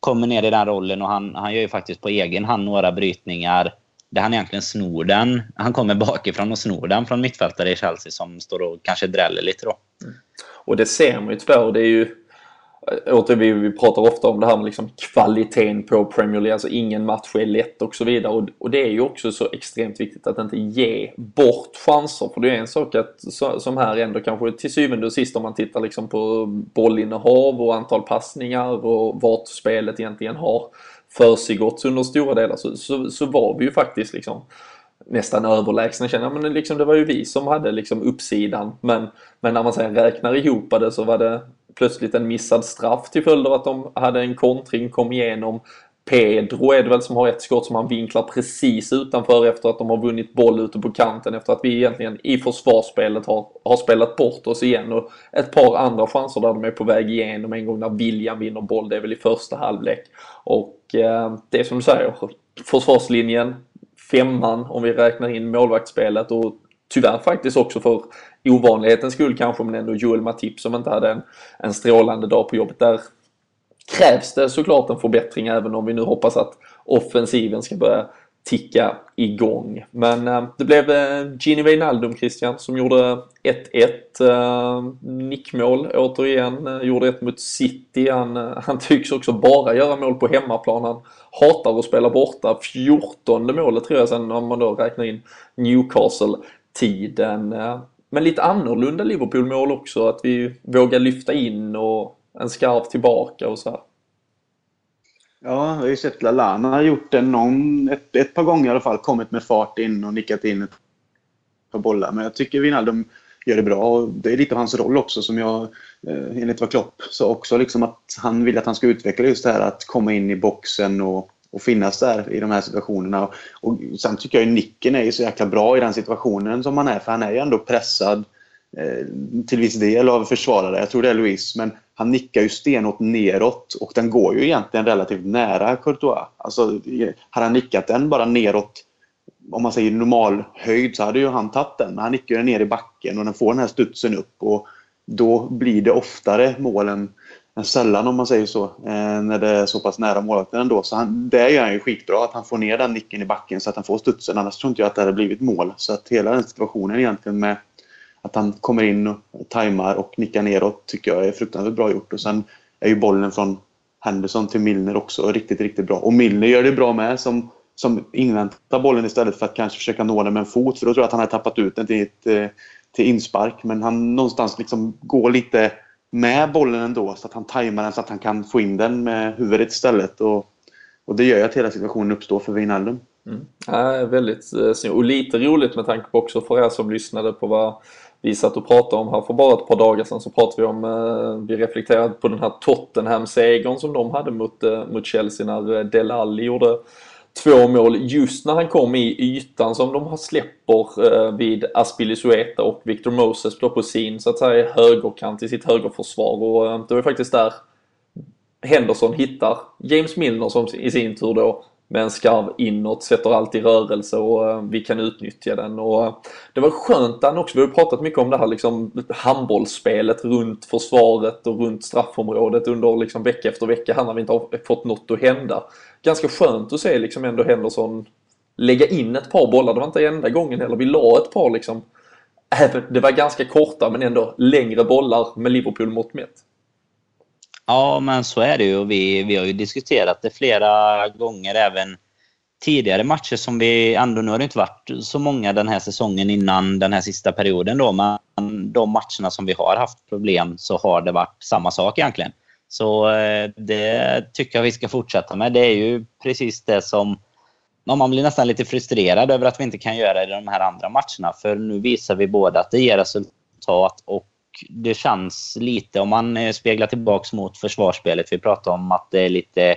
kommer ner i den rollen och han, han gör ju faktiskt på egen hand några brytningar där han egentligen snor den. Han kommer bakifrån och snor den från mittfältare i Chelsea som står och kanske dräller lite då. Mm. Och det ser man ju tyvärr. Det är ju Eh, återigen, vi, vi pratar ofta om det här med liksom kvaliteten på Premier League. Alltså ingen match är lätt och så vidare. Och, och det är ju också så extremt viktigt att inte ge bort chanser. För det är en sak att, som här ändå kanske till syvende och sist om man tittar liksom på bollinnehav och antal passningar och vart spelet egentligen har försiggått under stora delar så, så, så var vi ju faktiskt liksom nästan överlägsna känner jag. Men liksom, det var ju vi som hade liksom uppsidan. Men, men när man sen räknar ihop det så var det plötsligt en missad straff till följd av att de hade en kontring, kom igenom. Pedro är det väl som har ett skott som han vinklar precis utanför efter att de har vunnit boll ute på kanten efter att vi egentligen i försvarsspelet har, har spelat bort oss igen och ett par andra chanser där de är på väg igenom en gång när William vinner boll, det är väl i första halvlek. Och eh, det är som du säger, försvarslinjen, femman om vi räknar in målvaktsspelet och tyvärr faktiskt också för ovanlighetens skull kanske men ändå Joel Matip som inte hade en, en strålande dag på jobbet där krävs det såklart en förbättring även om vi nu hoppas att offensiven ska börja ticka igång. Men äh, det blev äh, Gini Wijnaldum Christian som gjorde 1-1. Äh, eh, nickmål återigen. Gjorde ett mot City. Han, han tycks också bara göra mål på hemmaplan. Han hatar att spela borta. 14 målet tror jag sen om man då räknar in Newcastle-tiden. Men lite annorlunda Liverpool-mål också. Att vi vågar lyfta in och en skarv tillbaka och så här. Ja, jag har ju sett Lalana har gjort det någon, ett, ett par gånger i alla fall. Kommit med fart in och nickat in ett par bollar. Men jag tycker Wijnaldum gör det bra. Och det är lite av hans roll också som jag, eh, enligt vad Klopp sa också, liksom att han vill att han ska utveckla just det här att komma in i boxen och, och finnas där i de här situationerna. Och, och sen tycker jag ju nicken är ju så jäkla bra i den situationen som han är. För han är ju ändå pressad eh, till viss del av försvarare. Jag tror det är Luis. Men han nickar ju stenhårt neråt och den går ju egentligen relativt nära Courtois. Alltså, hade han nickat den bara neråt, om man säger normal höjd, så hade ju han tagit den. Men han nickar den ner i backen och den får den här studsen upp. Och då blir det oftare målen sällan om man säger så. Eh, när det är så pass nära målvakten ändå. Så han, det gör han ju skitbra, att han får ner den nicken i backen så att han får studsen. Annars tror inte jag att det hade blivit mål. Så att hela den situationen egentligen med att han kommer in och tajmar och nickar neråt tycker jag är fruktansvärt bra gjort. Och sen är ju bollen från Henderson till Milner också riktigt, riktigt bra. Och Milner gör det bra med som, som inväntar bollen istället för att kanske försöka nå den med en fot. För då tror jag att han har tappat ut den till, ett, eh, till inspark. Men han någonstans liksom går lite med bollen ändå så att han tajmar den så att han kan få in den med huvudet istället. Och, och det gör ju att hela situationen uppstår för Wijnaldum. Mm. Ja, väldigt eh, snyggt. Och lite roligt med tanke på också för er som lyssnade på vad vi satt och pratade om här för bara ett par dagar sedan så pratade vi om, eh, vi reflekterade på den här Tottenham-segern som de hade mot, eh, mot Chelsea när eh, Delali gjorde två mål just när han kom i ytan som de släpper eh, vid Aspilicueta och Victor Moses då på sin så att säga högerkant i sitt högerförsvar. Och eh, det var faktiskt där Henderson hittar James Milner som i sin tur då med en skarv inåt, sätter allt i rörelse och eh, vi kan utnyttja den. Och eh, det var skönt han också, vi har pratat mycket om det här liksom handbollsspelet runt försvaret och runt straffområdet under liksom vecka efter vecka här när vi inte har fått något att hända. Ganska skönt att se liksom ändå Henderson lägga in ett par bollar. Det var inte enda gången heller. Vi la ett par liksom, det var ganska korta men ändå längre bollar med Liverpool mot mätt. Ja, men så är det ju. Vi, vi har ju diskuterat det flera gånger även tidigare matcher som vi ändå, nu har det inte varit så många den här säsongen innan den här sista perioden då, men de matcherna som vi har haft problem så har det varit samma sak egentligen. Så eh, det tycker jag vi ska fortsätta med. Det är ju precis det som man blir nästan lite frustrerad över att vi inte kan göra det i de här andra matcherna. För nu visar vi både att det ger resultat och det känns lite, om man eh, speglar tillbaks mot försvarsspelet, vi pratade om att det är lite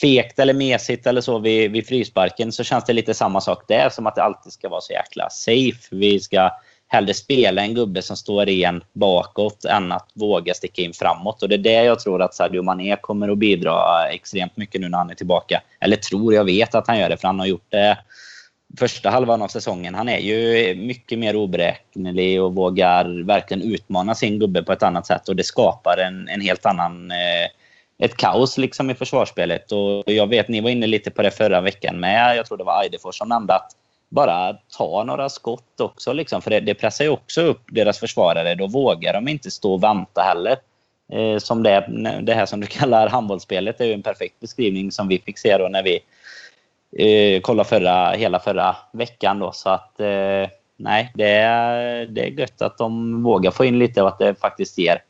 fegt eller mesigt eller så vid, vid frisparken, så känns det lite samma sak där, som att det alltid ska vara så jäkla safe. Vi ska hellre spela en gubbe som står igen bakåt än att våga sticka in framåt. Och det är det jag tror att Sadio Mané kommer att bidra extremt mycket nu när han är tillbaka. Eller tror, jag vet att han gör det, för han har gjort det första halvan av säsongen. Han är ju mycket mer oberäknelig och vågar verkligen utmana sin gubbe på ett annat sätt. Och det skapar en, en helt annan... Eh, ett kaos liksom i försvarsspelet. Och jag vet, ni var inne lite på det förra veckan med. Jag tror det var Eidefors som nämnde att bara ta några skott också. Liksom, för det, det pressar ju också upp deras försvarare. Då vågar de inte stå och vänta heller. Eh, som det, det här som du kallar handbollsspelet är ju en perfekt beskrivning som vi fick se då när vi eh, kolla förra, hela förra veckan. Då, så att eh, nej, det är, det är gött att de vågar få in lite och att det faktiskt ger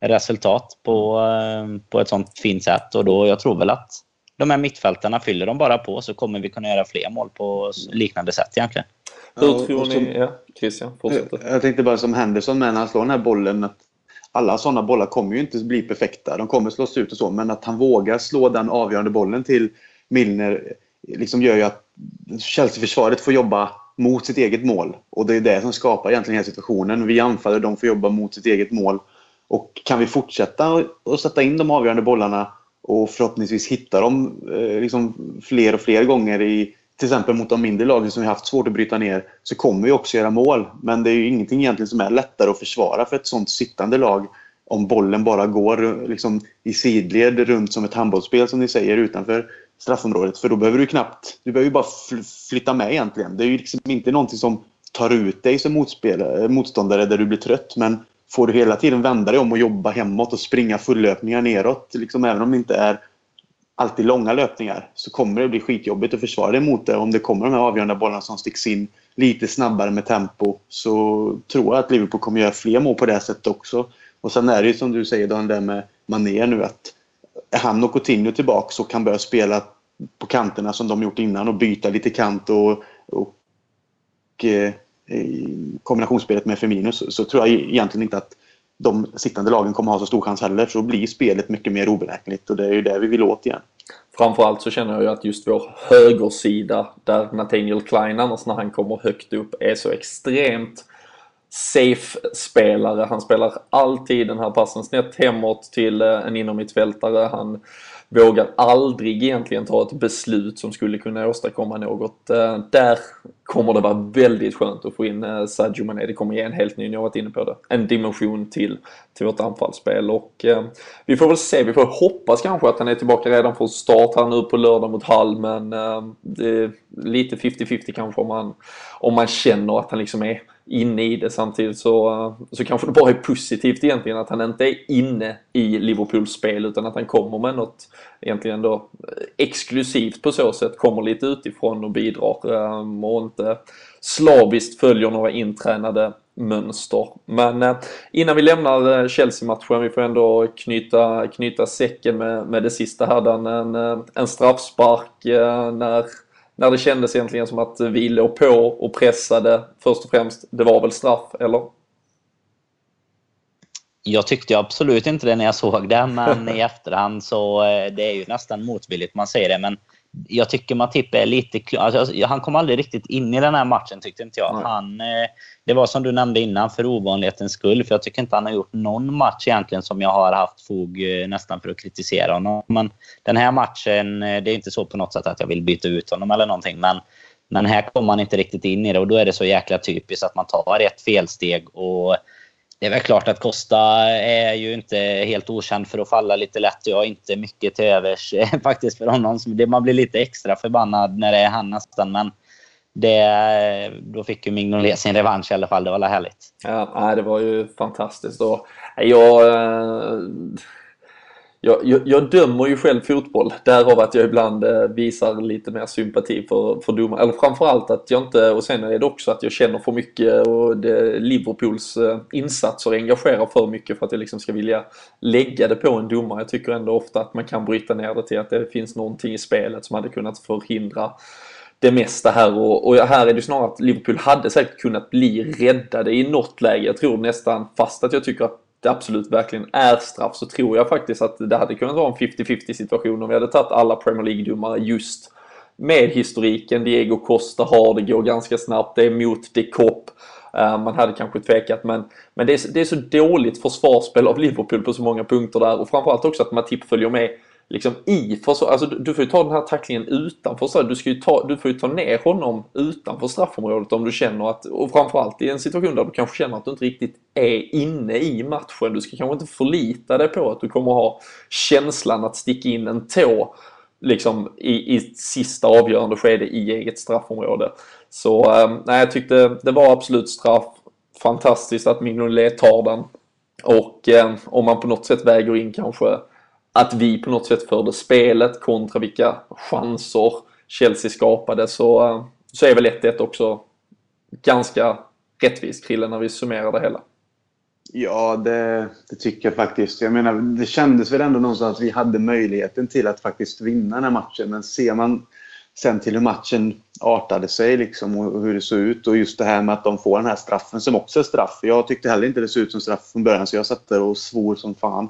resultat på, eh, på ett sånt fint sätt. Och då, jag tror väl att de här mittfältarna, fyller de bara på så kommer vi kunna göra fler mål på liknande sätt egentligen. Hur tror ni... Ja, Christian, fortsätt. Jag tänkte bara som Henderson med när han slår den här bollen. Att alla sådana bollar kommer ju inte bli perfekta. De kommer slås ut och så. Men att han vågar slå den avgörande bollen till Milner liksom gör ju att Chelsea-försvaret får jobba mot sitt eget mål. Och det är det som skapar egentligen hela situationen. Vi anfaller, de får jobba mot sitt eget mål. Och kan vi fortsätta att sätta in de avgörande bollarna och förhoppningsvis hitta dem eh, liksom fler och fler gånger i till exempel mot de mindre lagen som vi haft svårt att bryta ner så kommer vi också göra mål. Men det är ju ingenting egentligen som är lättare att försvara för ett sånt sittande lag om bollen bara går liksom, i sidled runt som ett handbollsspel som ni säger utanför straffområdet. För då behöver du knappt, du behöver ju bara flytta med egentligen. Det är ju liksom inte någonting som tar ut dig som eh, motståndare där du blir trött. Men får du hela tiden vända dig om och jobba hemåt och springa fullöpningar neråt, liksom, även om det inte är alltid långa löpningar, så kommer det bli skitjobbigt att försvara dig mot det. Om det kommer de här avgörande bollarna som sticks in lite snabbare med tempo så tror jag att Liverpool kommer göra fler mål på det sättet också. Och sen är det ju som du säger, Dan, det med Mané nu att är han och Coutinho tillbaka och kan börja spela på kanterna som de gjort innan och byta lite kant och, och eh, kombinationsspelet med Firmino så, så, tror jag egentligen inte att de sittande lagen kommer ha så stor chans heller. Så blir spelet mycket mer oberäkneligt och det är ju det vi vill åt igen. Framförallt så känner jag ju att just vår högersida där Nathaniel Klein annars när han kommer högt upp är så extremt safe-spelare. Han spelar alltid den här passen snett hemåt till eh, en innermittfältare. Han vågar aldrig egentligen ta ett beslut som skulle kunna åstadkomma något. Eh, där kommer det vara väldigt skönt att få in eh, Sadio Mané. Det kommer ge en helt ny, ni har varit inne på det, en dimension till, till vårt anfallsspel. Och eh, vi får väl se, vi får hoppas kanske att han är tillbaka redan från start här nu på lördag mot Hall. Men eh, det är lite 50-50 kanske om man, om man känner att han liksom är inne i det. Samtidigt så, så kanske det bara är positivt egentligen att han inte är inne i Liverpools spel utan att han kommer med något egentligen då eh, exklusivt på så sätt, kommer lite utifrån och bidrar eh, och inte slaviskt följer några intränade mönster. Men eh, innan vi lämnar Chelsea-matchen, vi får ändå knyta, knyta säcken med, med det sista här. En, en straffspark när när det kändes egentligen som att vi låg på och pressade först och främst. Det var väl straff, eller? Jag tyckte absolut inte det när jag såg det, men i efterhand så eh, det är ju nästan motvilligt man säger det. Men jag tycker Matip är lite... Alltså, han kom aldrig riktigt in i den här matchen tyckte inte jag. Han, eh, det var som du nämnde innan, för ovanlighetens skull. För jag tycker inte han har gjort någon match egentligen som jag har haft fog eh, nästan för att kritisera honom. Men den här matchen, eh, det är inte så på något sätt att jag vill byta ut honom eller någonting. Men, men här kommer man inte riktigt in i det och då är det så jäkla typiskt att man tar ett felsteg och det är väl klart att Costa är ju inte helt okänd för att falla lite lätt. Jag har inte mycket till övers eh, faktiskt för honom. Man blir lite extra förbannad när det är han nästan. Men det, då fick ju Mignolet sin revansch i alla fall. Det var härligt. Ja, det var ju fantastiskt. Och jag, eh, jag, jag, jag, dömer ju själv fotboll, därav att jag ibland eh, visar lite mer sympati för, för domare. Eller framförallt att jag inte, och sen är det också att jag känner för mycket och det, Liverpools eh, insatser engagerar för mycket för att jag liksom ska vilja lägga det på en domare. Jag tycker ändå ofta att man kan bryta ner det till att det finns någonting i spelet som hade kunnat förhindra det mesta här och, och, här är det snarare att Liverpool hade säkert kunnat bli räddade i något läge. Jag tror nästan, fast att jag tycker att det absolut verkligen är straff så tror jag faktiskt att det hade kunnat vara en 50-50 situation om vi hade tagit alla Premier League-domare just med historiken. Diego Costa har det, går ganska snabbt, det är mot de Kopp. Eh, man hade kanske tvekat men, men det, är, det är så dåligt försvarsspel av Liverpool på så många punkter där och framförallt också att Matip följer med liksom i försvar. Alltså du får ju ta den här tacklingen utanför så du, ska ju ta, du får ju ta ner honom utanför straffområdet om du känner att, och framförallt i en situation där du kanske känner att du inte riktigt är inne i matchen. Du ska kanske inte förlita dig på att du kommer ha känslan att sticka in en tå liksom i, i sista avgörande skede i eget straffområde. Så eh, nej, jag tyckte det var absolut straff. Fantastiskt att Mignolet tar den. Och eh, om man på något sätt väger in kanske att vi på något sätt förde spelet kontra vilka chanser Chelsea skapade så, eh, så är väl 1-1 också ganska rättvist Krille när vi summerar det hela. Ja, det, det, tycker jag faktiskt. Jag menar, det kändes väl ändå någonstans att vi hade möjligheten till att faktiskt vinna den här matchen. Men ser man sen till hur matchen artade sig liksom och hur det såg ut och just det här med att de får den här straffen som också är straff. Jag tyckte heller inte det såg ut som straff från början så jag satt där och svor som fan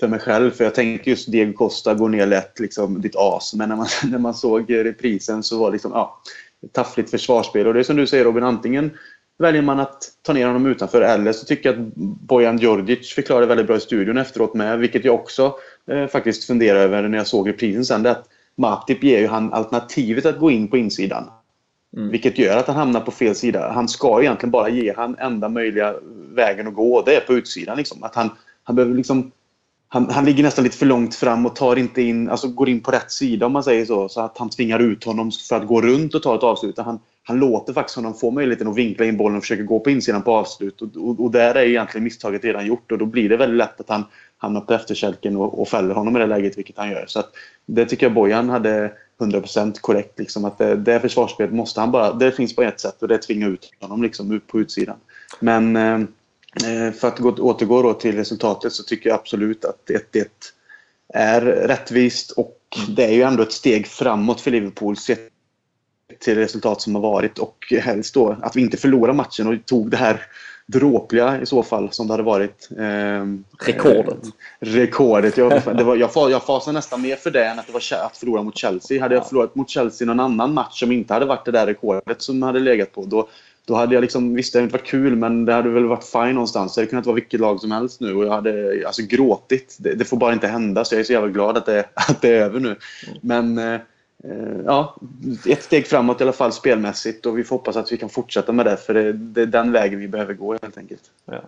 för mig själv. För jag tänkte just Diego Costa går ner lätt, liksom, ditt as. Men när man, när man såg reprisen så var det liksom, ja, ett taffligt försvarsspel. Och det är som du säger Robin, antingen väljer man att ta ner honom utanför eller så tycker jag att Bojan Djordjic förklarade väldigt bra i studion efteråt med. Vilket jag också eh, faktiskt funderar över när jag såg reprisen sen. Det att Matip ger ju han alternativet att gå in på insidan. Mm. Vilket gör att han hamnar på fel sida. Han ska egentligen bara ge han enda möjliga vägen att gå. Det är på utsidan. Liksom. Att han han behöver liksom han, han ligger nästan lite för långt fram och tar inte in, alltså går in på rätt sida om man säger så. Så att han tvingar ut honom för att gå runt och ta ett avslut. Han, han låter faktiskt honom få möjligheten att vinkla in bollen och försöka gå på insidan på avslut. Och, och, och där är egentligen misstaget redan gjort och då blir det väldigt lätt att han hamnar på efterkälken och, och fäller honom i det läget, vilket han gör. Så att, det tycker jag Bojan hade 100% korrekt. Liksom, att det, det försvarsspelet måste han bara... Det finns bara ett sätt och det är att tvinga ut honom liksom, ut på utsidan. Men eh för att gå, återgå då till resultatet så tycker jag absolut att 1-1 är rättvist och det är ju ändå ett steg framåt för Liverpool sett till resultat som har varit och helst då att vi inte förlorar matchen och tog det här dråpliga i så fall som det hade varit. Eh, rekordet. Eh, rekordet. Jag, det var, jag, jag fasade nästan mer för det än att det var att förlora mot Chelsea. Hade jag förlorat mot Chelsea någon annan match som inte hade varit det där rekordet som hade legat på då, då hade jag liksom, visst det hade inte varit kul men det hade väl varit fine någonstans. Det hade kunnat vara vilket lag som helst nu och jag hade alltså gråtit. Det, det får bara inte hända så jag är så jävla glad att det, att det är över nu. Men eh, ja, ett steg framåt i alla fall spelmässigt och vi får hoppas att vi kan fortsätta med det för det, det är den vägen vi behöver gå helt enkelt. Ja.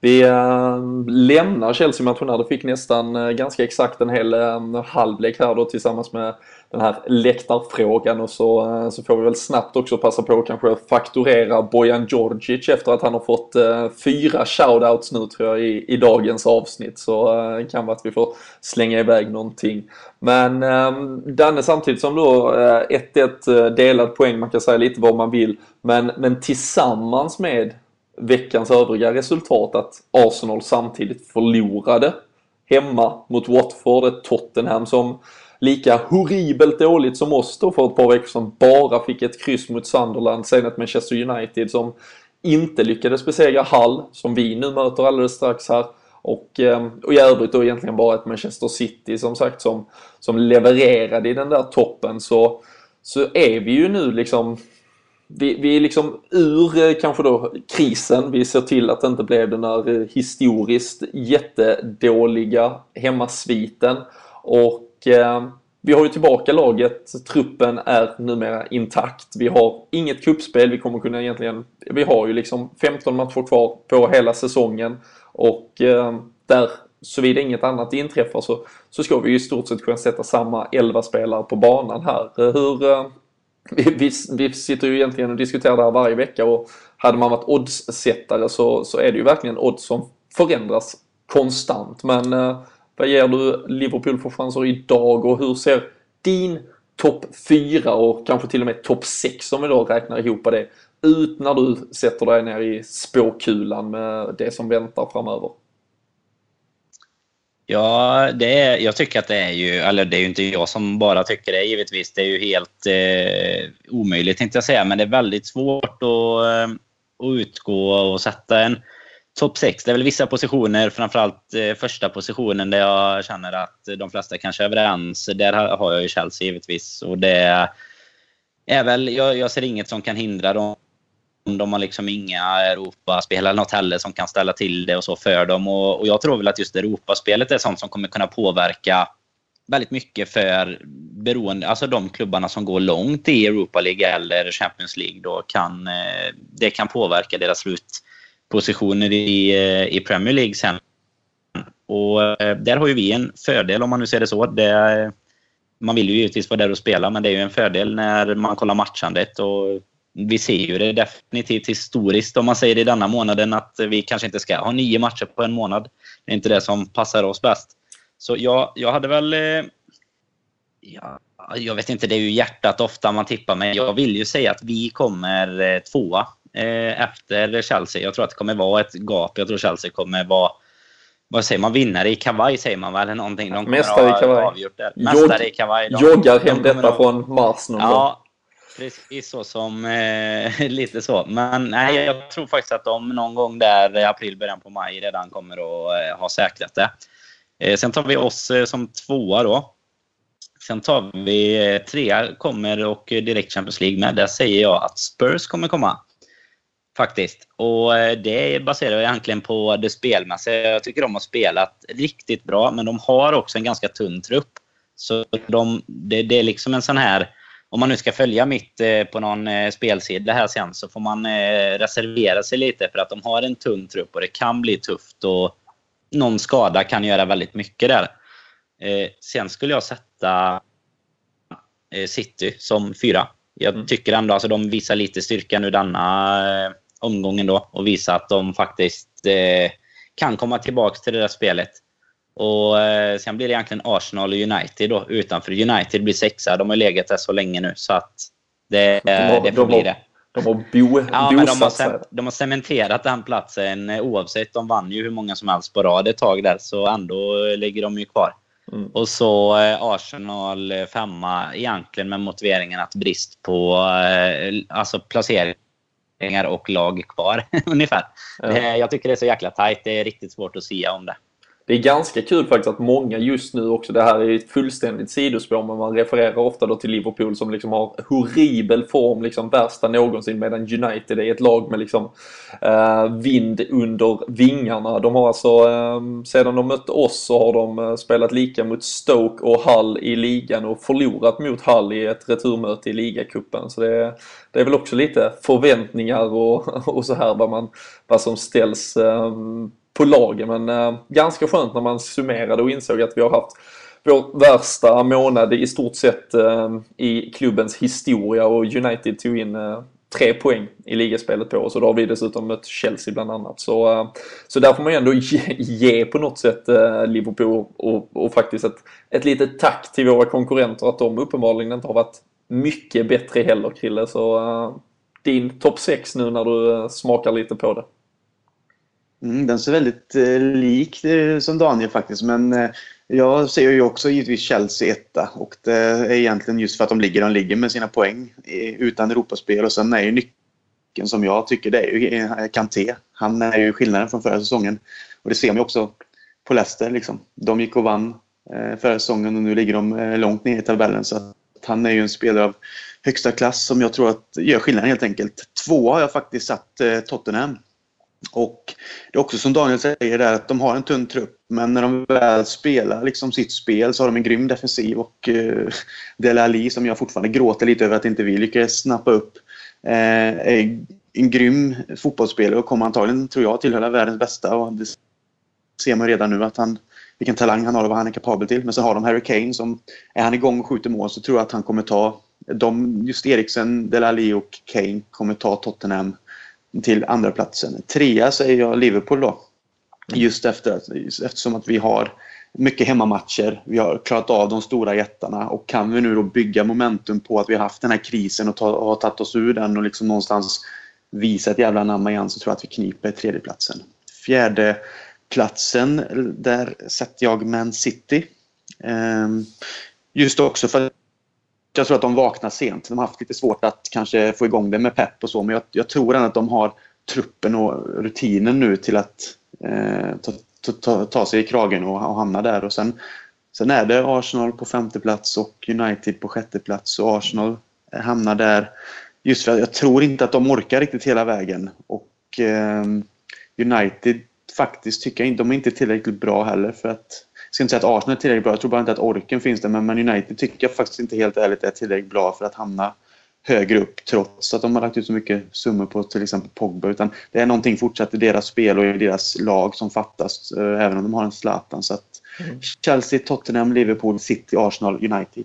Vi äh, lämnar Chelsea-matchen här. Du fick nästan äh, ganska exakt en hel äh, halvlek här då tillsammans med den här läktarfrågan och så, eh, så får vi väl snabbt också passa på att kanske fakturera Bojan Djordjic efter att han har fått eh, fyra shoutouts nu tror jag i, i dagens avsnitt. Så eh, det kan vara att vi får slänga iväg någonting. Men ehm, Danne samtidigt som då 1-1 delad poäng, man kan säga lite vad man vill. Men, men tillsammans med veckans övriga resultat att Arsenal samtidigt förlorade hemma mot Watford, ett Tottenham som lika horribelt dåligt som oss då för ett par veckor sedan bara fick ett kryss mot Sunderland, sen ett Manchester United som inte lyckades besegra Hull, som vi nu möter alldeles strax här. Och, ehm, och i övrigt då egentligen bara ett Manchester City som sagt som, som levererade i den där toppen så, så är vi ju nu liksom vi, vi är liksom ur eh, kanske då krisen. Vi ser till att det inte blev den där eh, historiskt jättedåliga hemmasviten. Och Eh, vi har ju tillbaka laget. Truppen är numera intakt. Vi har inget kuppspel. Vi kommer kunna egentligen... Vi har ju liksom 15 matcher kvar på hela säsongen. Och eh, där, såvida inget annat inträffar så, så ska vi ju i stort sett kunna sätta samma 11 spelare på banan här. Eh, hur, eh, vi, vi, vi, sitter ju egentligen och diskuterar det här varje vecka och hade man varit oddssättare så, så är det ju verkligen odds som förändras konstant. Men eh, vad ger du Liverpool för chanser idag och hur ser din topp 4 och kanske till och med topp 6 om vi då räknar ihop det ut när du sätter dig ner i spåkulan med det som väntar framöver? Ja, det är, jag tycker att det är ju, eller det är ju inte jag som bara tycker det givetvis. Det är ju helt eh, omöjligt tänkte jag säga, men det är väldigt svårt att, eh, att utgå och sätta en topp 6. Det är väl vissa positioner, framförallt eh, första positionen där jag känner att de flesta kanske är överens. Där har jag ju Chelsea givetvis. Och det är väl, jag, jag ser inget som kan hindra dem de har liksom inga Europaspel eller något heller som kan ställa till det och så för dem. Och, och jag tror väl att just Europaspelet är sånt som kommer kunna påverka väldigt mycket för beroende, alltså de klubbarna som går långt i Europa League eller Champions League då kan, eh, det kan påverka deras slut positioner i, eh, i Premier League sen. Och eh, där har ju vi en fördel om man nu ser det så. Det, man vill ju givetvis vara där och spela men det är ju en fördel när man kollar matchandet och vi ser ju det definitivt historiskt om man säger i denna månaden att vi kanske inte ska ha nio matcher på en månad. Det är inte det som passar oss bäst. Så jag, jag hade väl... Eh, ja, jag vet inte, det är ju hjärtat ofta man tippar men jag vill ju säga att vi kommer tvåa efter Chelsea. Jag tror att det kommer vara ett gap. Jag tror Chelsea kommer vara vad säger man, vinnare i kavaj säger man väl? Någonting. De Mästare i kavaj. Avgjort det. Mästare i kavaj. De, joggar hem detta de, från Mars någon ja, Precis så som, eh, lite så. Men nej, jag tror faktiskt att de någon gång där i april, början på maj redan kommer att eh, ha säkrat det. Eh, sen tar vi oss eh, som tvåa då. Sen tar vi eh, trea kommer och direkt Champions League med. Där säger jag att Spurs kommer komma. Faktiskt. Och eh, det baserar jag egentligen på det spelmässiga. Jag tycker de har spelat riktigt bra, men de har också en ganska tunn trupp. Så de, det, det är liksom en sån här om man nu ska följa mitt eh, på någon eh, spelsida här sen så får man reservera sig lite för att de har en tunn trupp och det kan bli tufft att någon skada kan göra väldigt mycket där. Sen skulle jag sätta City som fyra. Jag mm. tycker ändå att alltså, de visar lite styrka nu denna omgången då och visar att de faktiskt eh, kan komma tillbaka till det där spelet. Och eh, Sen blir det egentligen Arsenal och United då utanför. United blir sexa. De har legat där så länge nu så att det, de har, det får de bli det. De har bo, ja, men de, har, de har cementerat den platsen eh, oavsett. De vann ju hur många som helst på rad ett tag där, så ändå ligger de ju kvar. Mm. Och så eh, Arsenal eh, femma egentligen med motiveringen att brist på eh, alltså placeringar och lag kvar ungefär. Ja. Jag tycker det är så jäkla tajt. Det är riktigt svårt att säga om det det är ganska kul faktiskt att många just nu också, det här är ett fullständigt sidospår, men man refererar ofta då till Liverpool som liksom har horribel form, liksom värsta någonsin, medan United är ett lag med liksom eh, vind under vingarna. De har alltså, eh, sedan de mötte oss så har de eh, spelat lika mot Stoke och Hull i ligan och förlorat mot Hull i ett returmöte i ligacupen. Så det, det är väl också lite förväntningar och, och så här vad, man, vad som ställs eh, på lagen. Men eh, ganska skönt när man summerade och insåg att vi har haft vår värsta månad i stort sett eh, i klubbens historia och United tog in eh, tre poäng i ligaspelet på oss och då har vi dessutom mött Chelsea bland annat. Så, eh, så där får man ju ändå ge, ge på något sätt eh, Liverpool och, och faktiskt ett, ett litet tack till våra konkurrenter att de uppenbarligen inte har varit mycket bättre heller Krille. Så eh, din topp 6 nu när du smakar lite på det. Mm, den ser väldigt eh, lik eh, som Daniel faktiskt, men eh, jag ser ju också givetvis Chelsea etta och det är egentligen just för att de ligger de ligger med sina poäng utan Europaspel och sen är ju nyckeln som jag tycker det är ju eh, Kanté. Han är ju skillnaden från förra säsongen och det ser man ju också på Leicester liksom. De gick och vann eh, förra säsongen och nu ligger de eh, långt ner i tabellen så att han är ju en spelare av högsta klass som jag tror att gör skillnaden helt enkelt. Två har jag faktiskt satt eh, Tottenham och det är också som Daniel säger där att de har en tunn trupp men när de väl spelar liksom sitt spel så har de en grym defensiv och eh, Dele Alli som jag fortfarande gråter lite över att inte vi lyckades snappa upp eh, är en grym fotbollsspelare och kommer antagligen, tror jag, tillhöra världens bästa och det ser man redan nu att han vilken talang han har och vad han är kapabel till. Men så har de Harry Kane som är han igång och skjuter mål så tror jag att han kommer ta de, just Eriksen, Dele och Kane kommer ta Tottenham till andra platsen. Trea säger jag Liverpool då. Just efter, eftersom att vi har mycket hemmamatcher. Vi har klarat av de stora jättarna och kan vi nu då bygga momentum på att vi har haft den här krisen och, ta, har tagit oss ur den och liksom någonstans visa ett jävla namn igen så tror jag att vi kniper tredjeplatsen. Fjärde platsen, där sätter jag Man City. Ehm, just också för att jag tror att de vaknar sent. De har haft lite svårt att kanske få igång det med pepp och så, men jag, jag tror ändå att de har truppen och rutinen nu till att eh, ta, ta, ta, sig i kragen och, och hamna där. Och sen, sen är det Arsenal på femte plats och United på sjätte plats och Arsenal hamnar där just för att jag tror inte att de orkar riktigt hela vägen. Och eh, United faktiskt tycker jag inte, de är inte tillräckligt bra heller för att ska inte säga att Arsenal är tillräckligt bra, jag tror bara inte att orken finns där. Men Man United tycker jag faktiskt inte helt ärligt är tillräckligt bra för att hamna högre upp trots att de har lagt ut så mycket summor på till exempel Pogba. Utan det är någonting fortsatt i deras spel och i deras lag som fattas, eh, även om de har en Zlatan. Så mm. Chelsea, Tottenham, Liverpool, City, Arsenal, United.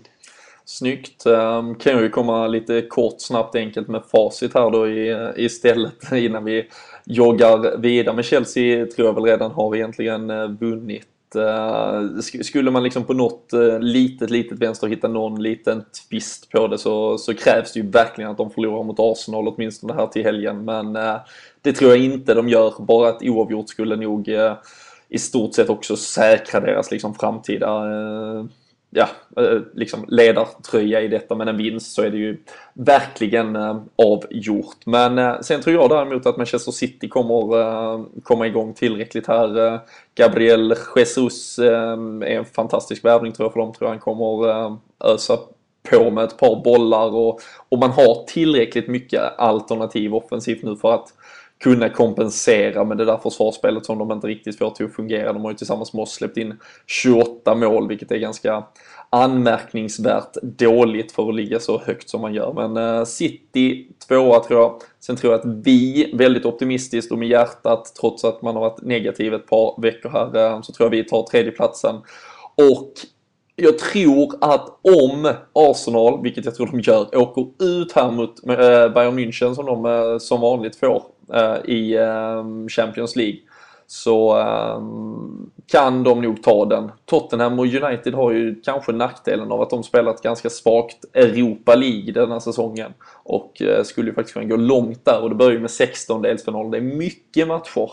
Snyggt. Um, kan ju komma lite kort, snabbt, enkelt med facit här då i, istället innan vi joggar vidare. Men Chelsea tror jag väl redan har egentligen eh, vunnit Eh, skulle man liksom på något eh, litet, litet vänster hitta någon liten twist på det så, så krävs det ju verkligen att de förlorar mot Arsenal åtminstone här till helgen. Men eh, det tror jag inte de gör. Bara ett oavgjort skulle nog i stort sett också säkra deras liksom framtida ja, eh, liksom ledartröja i detta. Men en vinst så är det ju verkligen eh, avgjort. Men eh, sen tror jag däremot att Manchester City kommer komma igång tillräckligt här. Gabriel Jesus är en fantastisk värvning tror jag för dem. Tror jag han kommer ösa på med ett par bollar och, och man har tillräckligt mycket alternativ offensivt nu för att kunna kompensera med det där försvarsspelet som de inte riktigt får till att fungera. De har ju tillsammans med oss släppt in 28 mål, vilket är ganska anmärkningsvärt dåligt för att ligga så högt som man gör. Men eh, City tvåa tror jag. Sen tror jag att vi, väldigt optimistiskt och med hjärtat, trots att man har varit negativ ett par veckor här, eh, så tror jag vi tar tredjeplatsen. Och jag tror att om Arsenal, vilket jag tror de gör, åker ut här mot eh, Bayern München som de som vanligt får Eh, i ehm, Champions League så ehm, kan de nog ta den. Tottenham och United har ju kanske nackdelen av att de spelat ganska svagt Europa League denna säsongen och eh, skulle ju faktiskt kunna gå långt där och det börjar ju med 16 delsfinal. Det är mycket matcher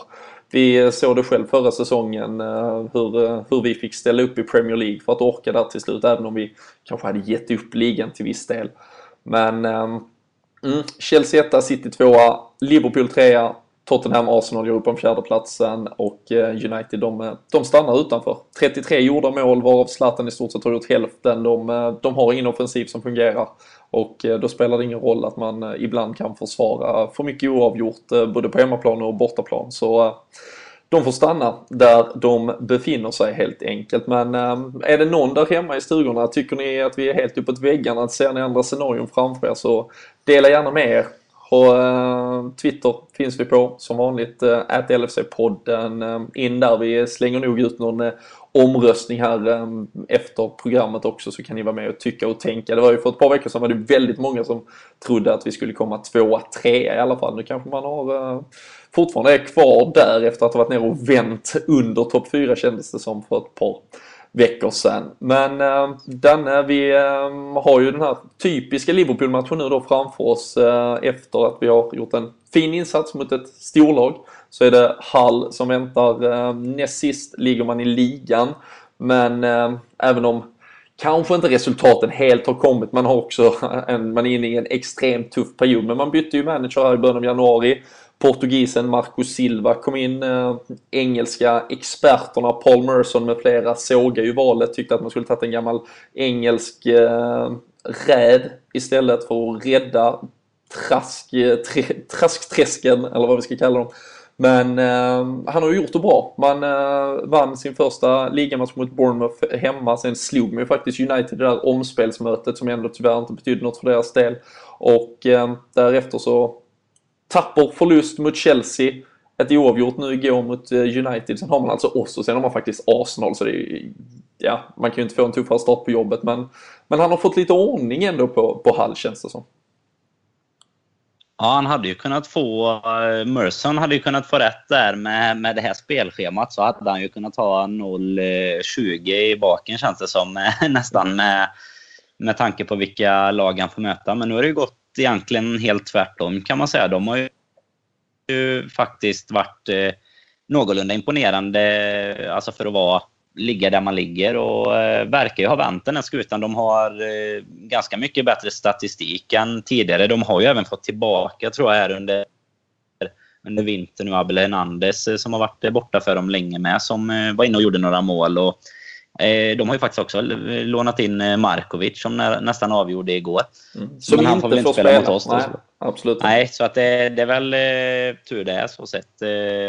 vi såg det själv förra säsongen eh, hur, hur vi fick ställa upp i Premier League för att orka där till slut även om vi kanske hade gett upp ligan till viss del. Men ehm, mm, Chelsea 1, City 2, Liverpool 3, Tottenham, Arsenal gör upp om fjärdeplatsen och eh, United de, eh, de stannar utanför. 33 gjorda mål varav Zlatan i stort sett har gjort hälften. De, eh, de har ingen offensiv som fungerar. Och då spelar det ingen roll att man ibland kan försvara för mycket oavgjort både på hemmaplan och bortaplan. Så de får stanna där de befinner sig helt enkelt. Men är det någon där hemma i stugorna, tycker ni att vi är helt uppåt väggarna, ser ni andra scenarion framför er så dela gärna med er. På eh, Twitter finns vi på som vanligt, eh, att LFC-podden. Eh, in där, vi slänger nog ut någon omröstning här efter programmet också så kan ni vara med och tycka och tänka. Det var ju för ett par veckor sedan var det väldigt många som trodde att vi skulle komma tvåa, trea i alla fall. Nu kanske man har eh, fortfarande är kvar där efter att ha varit nere och vänt under topp 4 kändes det som för ett par veckor sedan. Men eh, Danne, vi eh, har ju den här typiska Liverpool-matchen nu då framför oss eh, efter att vi har gjort en fin insats mot ett storlag så är det Hall som väntar. Eh, näst sist ligger man i ligan. Men eh, även om kanske inte resultaten helt har kommit. Man har också en, man är inne i en extremt tuff period. Men man bytte ju manager här i början av januari. Portugisen Marco Silva kom in. Eh, engelska experterna Paul Merson med flera sågade ju valet. Tyckte att man skulle tagit en gammal engelsk eh, räd istället för att rädda trask, eh, tre, traskträsken, eller vad vi ska kalla dem, men eh, han har ju gjort det bra. Man eh, vann sin första ligamatch mot Bournemouth hemma. Sen slog man ju faktiskt United i det där omspelsmötet som ändå tyvärr inte betydde något för deras del. Och eh, därefter så tapper förlust mot Chelsea. Ett oavgjort nu igår mot eh, United. Sen har man alltså oss och sen har man faktiskt Arsenal. Så det är, ja, man kan ju inte få en tuffare start på jobbet. Men, men han har fått lite ordning ändå på, på Hall känns det som. Ja, han hade ju kunnat få... Uh, Merson hade ju kunnat få rätt där med, med det här spelschemat. Så hade han ju kunnat ha 0-20 eh, i baken känns det som. nästan med, med tanke på vilka lag han får möta. Men nu har det ju gått egentligen helt tvärtom kan man säga. De har ju, ju faktiskt varit eh, någorlunda imponerande alltså för att vara ligga där man ligger och eh, verkar ju ha vänt den här skutan. De har eh, ganska mycket bättre statistik än tidigare. De har ju även fått tillbaka, tror jag, här under, under vintern nu, Abel Hernandez eh, som har varit eh, borta för dem länge med, som eh, var inne och gjorde några mål. Och de har ju faktiskt också lånat in eh, Markovic som nästan avgjorde igår. Mm. Som Men han får väl inte spela, mot oss. Nej, absolut Nej, så att det, det är väl eh, tur det är så sett.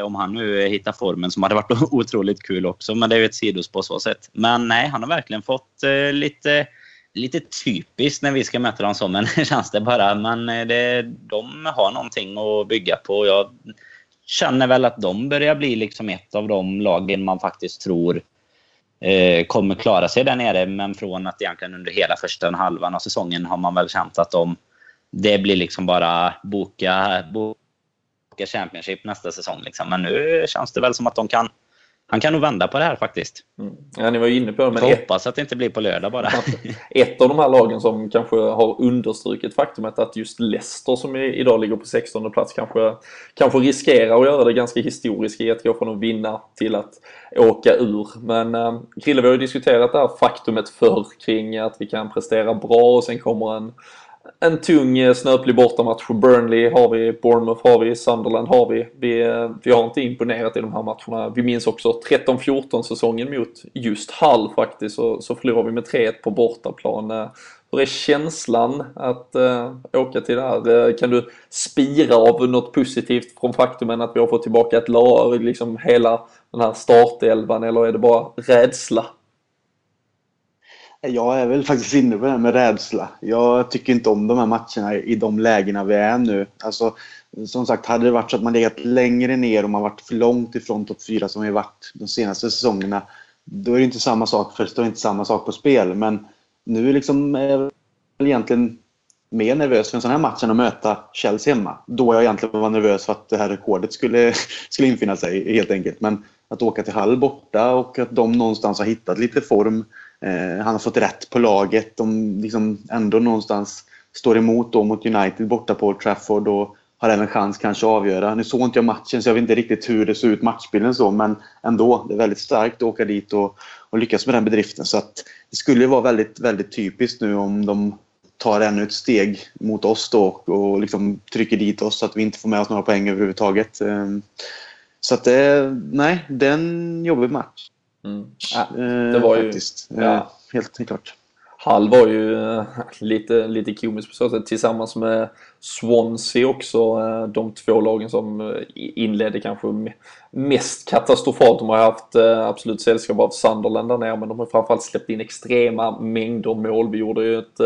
Om han nu hittar formen som hade varit otroligt kul också. Men det är ju ett sidospår så sett. Men nej, han har verkligen fått lite lite typiskt när vi ska möta dem så, men känns det bara. Men det, de har någonting att bygga på. Jag känner väl att de börjar bli liksom ett av de lagen man faktiskt tror eh, kommer klara sig där nere. Men från att egentligen under hela första halvan av säsongen har man väl känt att de, det blir liksom bara boka, boka Championship nästa säsong. Liksom. Men nu känns det väl som att de kan han kan nog vända på det här faktiskt. Mm. Ja, ni var ju inne på det. Men ett... hoppas att det inte blir på lördag bara. ett av de här lagen som kanske har understrukit faktumet att just Leicester som idag ligger på 16 plats kanske, kanske riskerar att göra det ganska historiskt i att gå från att vinna till att åka ur. Men äh, Krille, vi har ju diskuterat det här faktumet förr kring att vi kan prestera bra och sen kommer en en tung eh, snöplig bortamatch. Burnley har vi, Bournemouth har vi, Sunderland har vi. Vi, eh, vi har inte imponerat i de här matcherna. Vi minns också 13-14 säsongen mot just Hull faktiskt. Så, så förlorar vi med 3-1 på bortaplan. Eh, hur är känslan att äh, åka till det här? Kan du spira av något positivt från faktumen att vi har fått tillbaka ett lag, liksom hela den här startelvan eller är det bara rädsla? Jag är väl faktiskt inne på det här med rädsla. Jag tycker inte om de här matcherna i de lägena vi är nu. Alltså, som sagt, hade det varit så att man legat längre ner och man varit för långt ifrån topp 4 som vi varit de senaste säsongerna, då är det inte samma sak, för det står inte samma sak på spel. Men nu liksom är jag egentligen mer nervös för en sån här match än att möta Chelsea hemma. Då jag egentligen var nervös för att det här rekordet skulle, skulle infinna sig helt enkelt. Men att åka till Hall borta och att de någonstans har hittat lite form Eh, han har fått rätt på laget. De liksom ändå någonstans står emot då mot United borta på Old Trafford och har även chans kanske att avgöra. Nu såg inte jag matchen så jag vet inte riktigt hur det såg ut matchbilden så men ändå, det är väldigt starkt att åka dit och, och lyckas med den bedriften. Så att det skulle vara väldigt, väldigt typiskt nu om de tar ännu ett steg mot oss då och liksom trycker dit oss så att vi inte får med oss några poäng överhuvudtaget. Eh, så att det, nej, det är en jobbig match. Mm. Ja, det var ju... Faktiskt. Ja. Helt, klart. Hall var ju äh, lite, lite komisk på så sätt tillsammans med Swansea också. Eh, de två lagen som eh, inledde kanske mest katastrofalt. De har haft eh, absolut sällskap av Sunderland där nere men de har framförallt släppt in extrema mängder mål. Vi gjorde ju ett,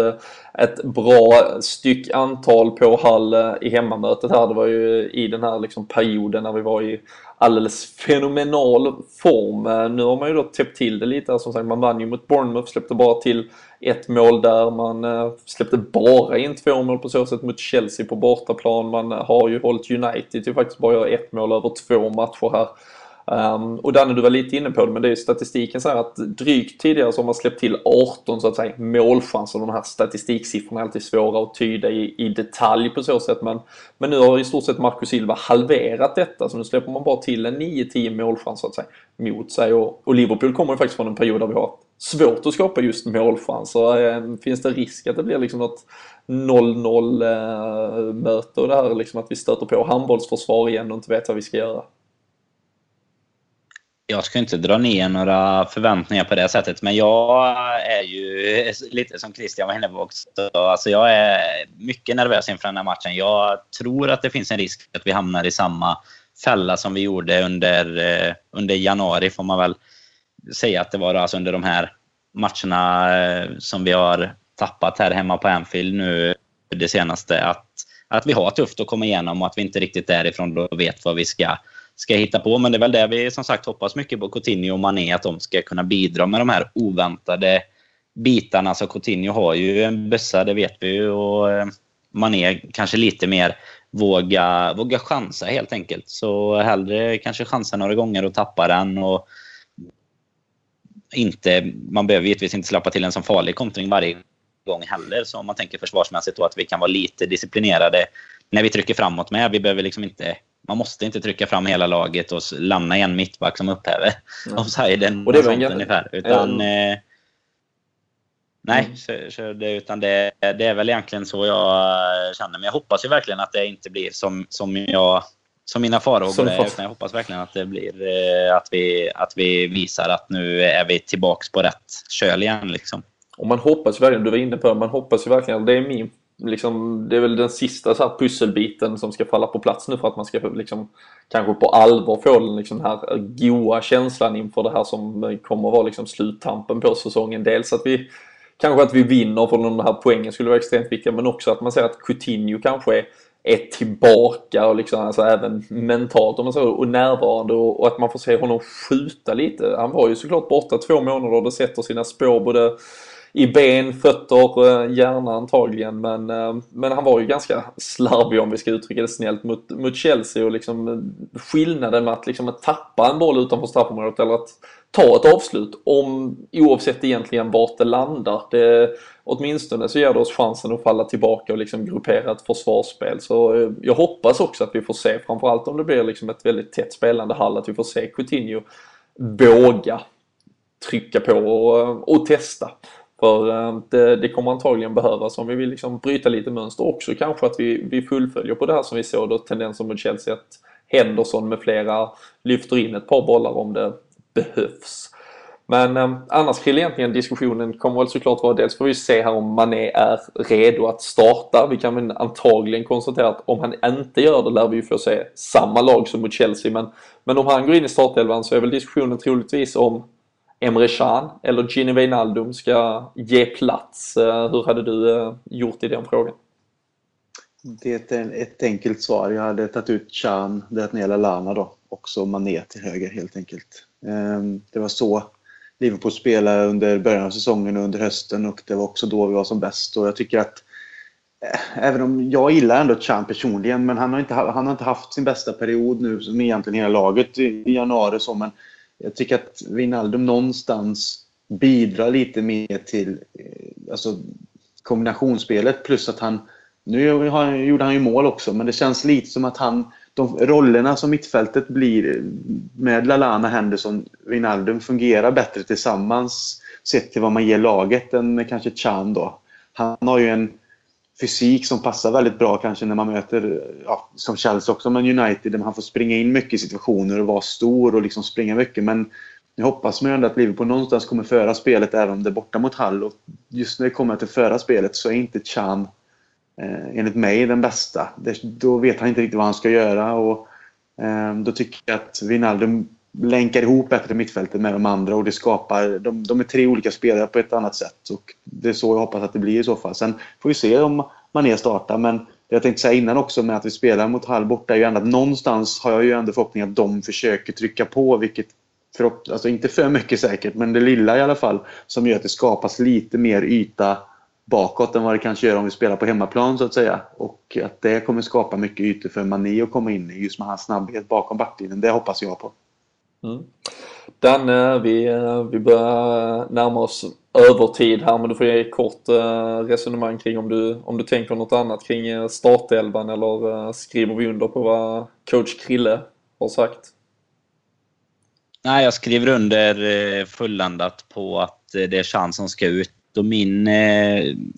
ett bra styck antal på Hall i hemmamötet här. Det var ju i den här liksom perioden när vi var i alldeles fenomenal form. Nu har man ju då täppt till det lite. Som sagt, man vann ju mot Bournemouth, släppte bara till ett mål där. Man släppte bara in två mål på så sätt mot Chelsea på bortaplan. Man har ju hållit United till faktiskt bara göra ett mål över två matcher här. Um, och Danne, du var lite inne på det, men det är ju statistiken så här att drygt tidigare så har man släppt till 18 så att säga målchanser. De här statistiksiffrorna är alltid svåra att tyda i, i detalj på så sätt. Men, men nu har i stort sett Marcus Silva halverat detta, så nu släpper man bara till en 9-10 målchanser, så att säga mot sig. Och, och Liverpool kommer ju faktiskt från en period där vi har svårt att skapa just målchanser. Ehm, finns det risk att det blir liksom något 0-0-möte eh, och det här liksom att vi stöter på handbollsförsvar igen och inte vet vad vi ska göra? jag ska inte dra ner några förväntningar på det sättet, men jag är ju lite som Christian var inne på också. Alltså jag är mycket nervös inför den här matchen. Jag tror att det finns en risk att vi hamnar i samma fälla som vi gjorde under, eh, under januari, får man väl säga att det var alltså under de här matcherna eh, som vi har tappat här hemma på Anfield nu det senaste. Att, att vi har tufft att komma igenom och att vi inte riktigt därifrån då vet vad vi ska ska hitta på. Men det är väl det vi som sagt hoppas mycket på Coutinho och Mané, att de ska kunna bidra med de här oväntade bitarna. Så Coutinho har ju en bössa, det vet vi ju. Och eh, Mané kanske lite mer våga, våga chansa helt enkelt. Så hellre kanske chansa några gånger och tappa den. Och inte, man behöver givetvis inte släppa till en sån farlig kontring varje gång heller. Så om man tänker försvarsmässigt då att vi kan vara lite disciplinerade när vi trycker framåt med. Vi behöver liksom inte man måste inte trycka fram hela laget och lämna en mittback som upphäver mm. offsiden. Och det var sånt ungefär. Utan, mm. eh, nej, mm. så, så det, utan det, det, är väl egentligen så jag känner. Men jag hoppas ju verkligen att det inte blir som, som, jag, som mina farhågor är. Utan jag hoppas verkligen att det blir eh, att, vi, att vi visar att nu är vi tillbaks på rätt köl igen. Liksom. Och man hoppas verkligen, du var inne på det, man hoppas ju verkligen, det är min liksom, det är väl den sista så här pusselbiten som ska falla på plats nu för att man ska liksom, kanske på allvar få den liksom, här goa känslan inför det här som kommer att vara liksom, sluttampen på säsongen. Dels att vi kanske att vi vinner för de här poängen skulle vara extremt viktiga men också att man ser att Coutinho kanske är, är tillbaka och liksom, alltså även mentalt om man så, och närvarande och, och, att man får se honom skjuta lite. Han var ju såklart borta två månader och det sätter sina spår både i ben, fötter, eh, hjärna antagligen. Men, eh, men han var ju ganska slarvig om vi ska uttrycka det snällt mot, mot Chelsea och liksom eh, skillnaden med att, liksom, att tappa en boll utanför straffområdet eller att ta ett avslut om oavsett egentligen vart det landar. Det, åtminstone så ger det oss chansen att falla tillbaka och liksom gruppera ett försvarsspel. Så jag hoppas också att vi får se, framförallt om det blir liksom ett väldigt tätt spelande Hall, att vi får se Coutinho våga trycka på och, och testa. För eh, det, det kommer antagligen behövas om vi vill liksom bryta lite mönster. Också kanske att vi, vi fullföljer på det här som vi såg då tendenser mot Chelsea att Henderson med flera lyfter in ett par bollar om det behövs. Men eh, annars kring egentligen diskussionen kommer väl såklart vara dels får vi se här om Mané är redo att starta. Vi kan väl antagligen konstatera att om han inte gör det lär vi ju få se samma lag som mot Chelsea. Men, men om han går in i startelvan så är väl diskussionen troligtvis om Emre Can eller Gini Wijnaldum ska ge plats. Eh, hur hade du eh, gjort i den frågan? Det är ett enkelt svar. Jag hade tagit ut Chan, det ner Lana då. Också Mané till höger helt enkelt. Ehm, det var så Liverpool spelade under början av säsongen och under hösten och det var också då vi var som bäst. Och jag tycker att eh, Även om jag gillar ändå Chan personligen, men han har, inte, han har inte haft sin bästa period nu som egentligen hela laget i, i januari. Så, men jag tycker att Wijnaldum någonstans bidrar lite mer till eh, alltså, kombinationsspelet plus att han nu gjorde han ju mål också, men det känns lite som att han de rollerna som mittfältet blir med Lalana, Henderson, Wijnaldum fungerar bättre tillsammans sett till vad man ger laget än med kanske Chan då. Han har ju en fysik som passar väldigt bra kanske när man möter, ja, som Chelsea också, men United där man får springa in mycket i situationer och vara stor och liksom springa mycket. Men jag hoppas man ändå att Liverpool någonstans kommer föra spelet även om det är borta mot Hall. Och just när det kommer till att föra spelet så är inte Chan eh, enligt mig den bästa. Det, då vet han inte riktigt vad han ska göra och eh, då tycker jag att Wijnaldum länkar ihop bättre mittfältet med de andra och det skapar... De, de är tre olika spelare på ett annat sätt och det är så jag hoppas att det blir i så fall. Sen får vi se om Mané startar men det jag tänkte säga innan också med att vi spelar mot Hall borta är ju ändå att någonstans har jag ju ändå förhoppning att de försöker trycka på vilket för, alltså inte för mycket säkert, men det lilla i alla fall som gör att det skapas lite mer yta bakåt än vad det kanske gör om vi spelar på hemmaplan så att säga. Och att det kommer skapa mycket ytor för Mané att komma in i just med hans snabbhet bakom backlinjen. Det hoppas jag på. Mm. Danne, vi, vi börjar närma oss övertid här men du får ge ett kort eh, resonemang kring om du, om du tänker något annat kring eh, startelvan eller eh, skriver vi under på vad coach Krille har sagt? Nej, jag skriver under fulländat på att det är chans som ska ut och min,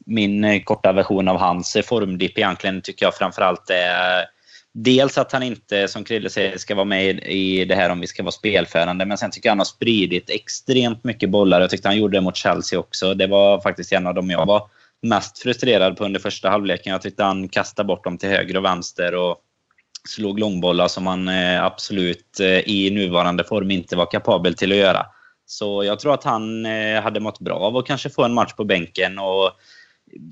min korta version av hans formdipp egentligen tycker jag framförallt är Dels att han inte, som Krille säger, ska vara med i det här om vi ska vara spelförande. Men sen tycker jag han har spridit extremt mycket bollar. Jag tyckte han gjorde det mot Chelsea också. Det var faktiskt en av dem jag var mest frustrerad på under första halvleken. Jag tyckte han kastade bort dem till höger och vänster och slog långbollar som han eh, absolut eh, i nuvarande form inte var kapabel till att göra. Så jag tror att han eh, hade mått bra av att kanske få en match på bänken. Och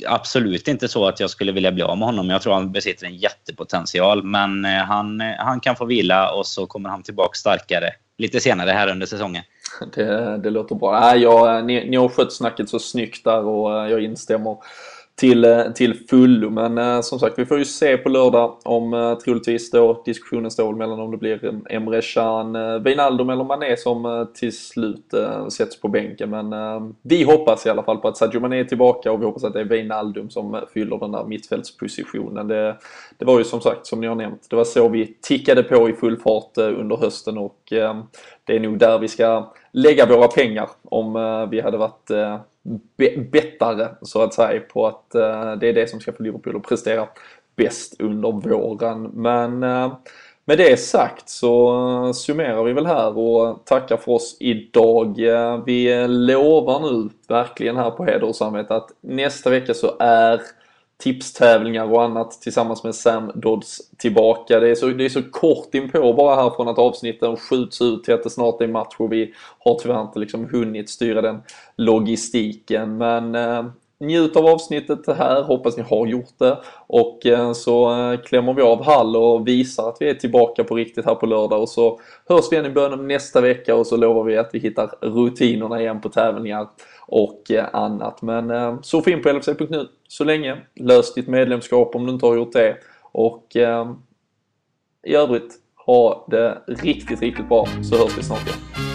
absolut inte så att jag skulle vilja bli av med honom. Jag tror han besitter en jättepotential. Men eh, han, eh, han kan få vila och så kommer han tillbaka starkare lite senare här under säsongen. Det, det låter bra. Äh, jag, eh, ni, ni har skött snacket så snyggt där och jag instämmer till, eh, till fullo. Men eh, som sagt, vi får ju se på lördag om eh, troligtvis då diskussionen står mellan om det blir Emre Can, eh, Wijnaldum eller Mané som eh, till slut eh, sätts på bänken. Men eh, vi hoppas i alla fall på att Sadio Mané är tillbaka och vi hoppas att det är Wijnaldum som fyller den där mittfältspositionen. Det, det var ju som sagt, som ni har nämnt, det var så vi tickade på i full fart eh, under hösten och eh, det är nog där vi ska lägga våra pengar om vi hade varit bettare så att säga på att uh, det är det som ska få Liverpool att prestera bäst under våren. Men uh, med det sagt så uh, summerar vi väl här och tackar för oss idag. Eh, vi lovar nu verkligen här på heder och samvete att nästa vecka så är tipstävlingar och annat tillsammans med Sam Dodds tillbaka. Det är, så, det är så kort inpå bara här från att avsnitten skjuts ut till att det snart är match och vi har tyvärr inte liksom hunnit styra den logistiken. Men eh, njut av avsnittet här, hoppas ni har gjort det. Och eh, så eh, klämmer vi av Hall och visar att vi är tillbaka på riktigt här på lördag. Och så hörs vi igen i början av nästa vecka och så lovar vi att vi hittar rutinerna igen på tävlingar och eh, annat. Men eh, surfa in på LFC.nu så länge. Lös ditt medlemskap om du inte har gjort det. Och eh, i övrigt, ha det riktigt, riktigt bra så hörs vi snart igen.